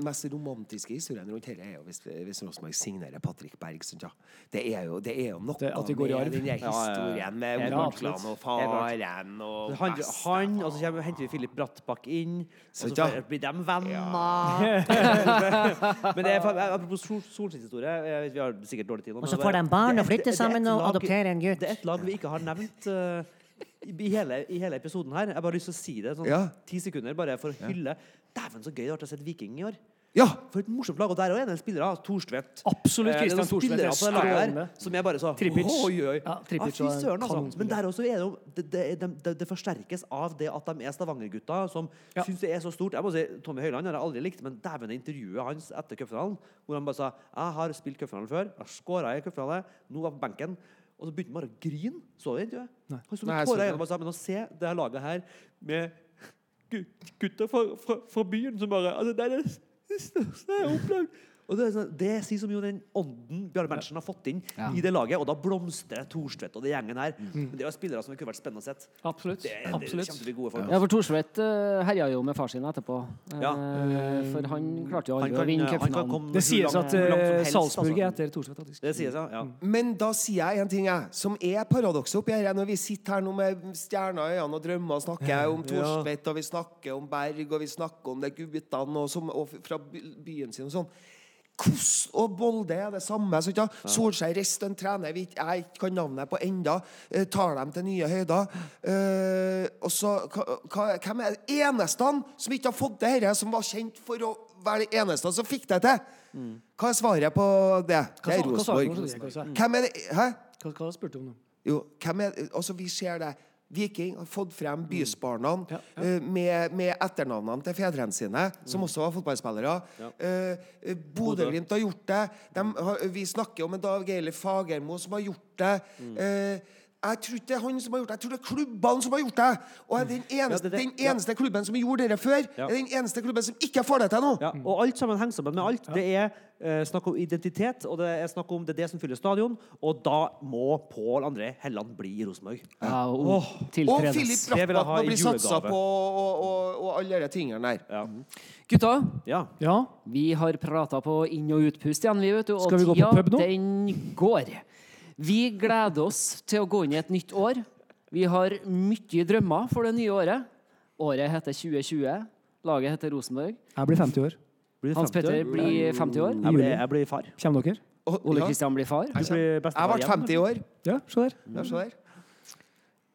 D: mest romantiske historien rundt dette er jo hvis, hvis Rosenborg signerer Patrick Berg. Sånn, ja. det, er jo, det er jo noe
B: Det- at de går i arv.
D: den
C: Ja, ja, ja.
D: historien med
B: klart.
D: onklene og faren og
C: Han, han, og så kommer, henter vi Filip Brattbakk inn, og
D: Så
C: så
D: ja.
C: blir de venner. men det er, apropos sol, solskinnshistorie, vi har sikkert dårlig tid nå.
E: Og så får de barn og flytter
C: er
E: sammen og adopterer en gutt.
C: Det er et lag vi ikke har nevnt eh, i, hele, i hele episoden her. Jeg har bare lyst til å si det sånn
D: Ja.
C: ti sekunder, bare for å hylle. Dæven, så gøy det ble å se Viking i år.
D: Ja!
C: For et morsomt lag. Og der òg er det en spiller. Thorstvedt.
B: Absolutt,
C: Eh,
B: Christian
C: noen
B: Thorstvedt
C: Som jeg bare så
B: Tripic.
C: Oi, oi.
B: Ja, Tripic
C: søren, altså. Men der også er det jo Det, det, det, det forsterkes av det at de er Stavanger-gutta som
B: Ja.
C: syns det er så stort. Jeg må si, Tommy Høiland har jeg aldri likt, men dæven, det intervjuet hans etter cupfinalen, hvor han bare sa Jeg har spilt cupfinale før, jeg har skåra i cupfinale, nå var jeg på benken. Og så begynte han bare å grine. Så du det intervjuet?
B: Nei.
C: Han sto med tårer i
D: det.
C: øynene og sa Men å se det her laget her med gu- gutter fra, fra, fra byen som bare altså, Det er det det største jeg har opplevd. Og det, er sånn, det sier som jo den ånden Bjarne Berntsen har fått inn
A: Ja.
C: i det laget. Og da blomstrer Thorstvedt og det gjengen her. Men det er jo spillere som det kunne vært spennende å sett.
B: Absolutt.
C: Det, det,
B: Absolutt.
A: Ja, for Thorstvedt uh, herja jo med far sin etterpå. Eh,
C: Ja.
A: For han klarte jo
C: Han
A: aldri å
C: kan,
A: vinne cupfinalen.
B: Det sies
C: langt-
B: at eh,
C: helst,
B: Salzburg er
C: altså.
B: etter Thorstvedt, faktisk.
C: Det sies, ja. ja.
D: Men da sier jeg en ting, jeg, som er paradokset oppi her. Når vi sitter her nå med stjerner i øynene og drømmer og snakker om Thorstvedt, og vi snakker om Berg, og vi snakker om de guttene og, som, og fra byen sin og sånn. Kos og Bolde er det samme. Så, ja. Solskjær reiste en trener vi jeg ikke kan navnet på enda, eh, tar dem til nye høyder. Eh, og så, Hvem er det eneste som ikke har fått det dette, som var kjent for å være det eneste som fikk det til? Hva er svaret på det? Det er? Rosenborg. Hvem er det Hæ?
B: Hva, hva spurte du om nå?
D: Jo, hvem er Altså, vi ser det. Viking har fått frem bysbarna
B: Ja,
D: eh, med, med etternavnene til fedrene sine, som også var fotballspillere. Ja. Uh, Bodø-Glimt har gjort det. De har, vi snakker om en Dag Eilif Fagermo som har gjort det. Eh, jeg tror ikke det er han som har gjort det, jeg tror det er klubbene som har gjort det. Og er den eneste,
C: det- det-
D: den eneste klubben som gjorde det før,
C: Ja.
D: er den eneste klubben som ikke får det til nå.
C: Ja, og alt sammen henger sammen med alt. Det er eh, snakk om identitet, og det er snakk om det er det som fyller stadion. Og da må Pål André Helland bli i Rosenborg.
A: Ja, og
D: Og
A: tiltredes.
D: Philip
C: Det blir
D: må bli satsa på, og, og, og alle de tingene der.
C: Ja.
A: Gutta,
C: ja.
B: Ja,
A: vi har prata på inn- og utpust igjen, vi, vet du. Og
B: Skal vi gå på pub nå?
A: den går. Vi gleder oss til å gå inn i et nytt år. Vi har mye drømmer for det nye året. Året heter 2020. Laget heter Rosenborg.
B: jeg blir 50 år.
C: Blir 50
A: Hans
C: 50 år?
A: Petter blir 50 år.
C: Jeg blir, jeg blir far.
B: Kommer dere?
A: Ole Kristian blir far.
C: Du blir
D: jeg ble 50 i år.
B: Ja, se der.
D: Ja, se der.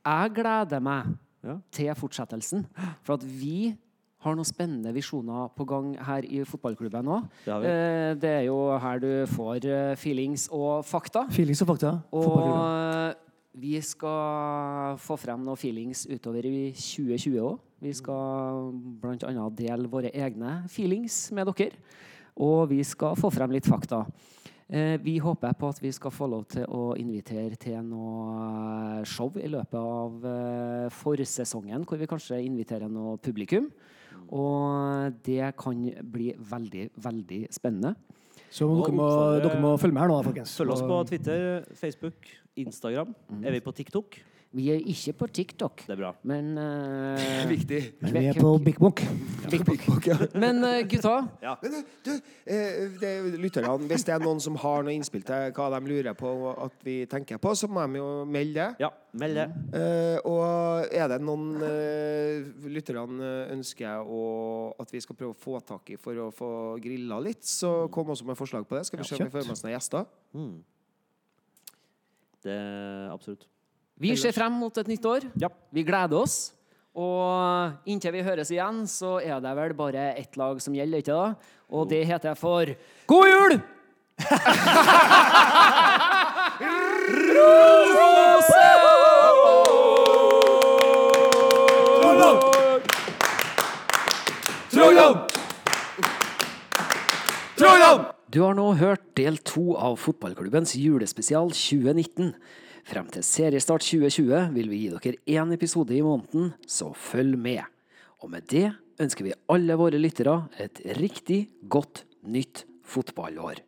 A: Jeg gleder meg
C: Ja.
A: til fortsettelsen. For at vi har noen spennende visjoner på gang her i fotballklubben òg.
C: Det.
A: Eh, Det er jo her du får eh, feelings og fakta.
B: Feelings og fakta.
A: Og eh, vi skal få frem noen feelings utover i 2020 òg. Vi skal bl.a. dele våre egne feelings med dere. Og vi skal få frem litt fakta. Eh, Vi håper på at vi skal få lov til å invitere til noe show i løpet av forsesongen, hvor vi kanskje inviterer noe publikum. Og det kan bli veldig, veldig spennende.
B: Så dere må, dere må følge med her nå, folkens.
C: Følg oss på Twitter, Facebook, Instagram. Er vi på TikTok?
A: Vi er ikke på TikTok,
C: Det er bra.
A: men uh,
D: Viktig.
B: Men vi er på Big Book.
A: Big Book. Men uh, gutta,
D: Men du, du eh, lytterne, hvis det er noen som har noe innspill til hva de lurer på at vi tenker på, så må de jo melde det.
C: Ja, meld det.
D: Uh, og er det noen uh, lytterne ønsker å, at vi skal prøve å få tak i for å få grilla litt, så kom også med forslag på det. Skal vi se om vi får med oss noen gjester.
C: Det absolutt.
A: Vi ser frem mot et nytt år.
C: Ja.
A: Vi gleder oss. Og inntil vi høres igjen, så er det vel bare ett lag som gjelder, ikke da? Og det heter jeg for God jul! Du har nå hørt del to av fotballklubbens julespesial 2019. Frem til seriestart 2020 vil vi gi dere én episode i måneden, så følg med. Og med det ønsker vi alle våre lyttere et riktig godt nytt fotballår.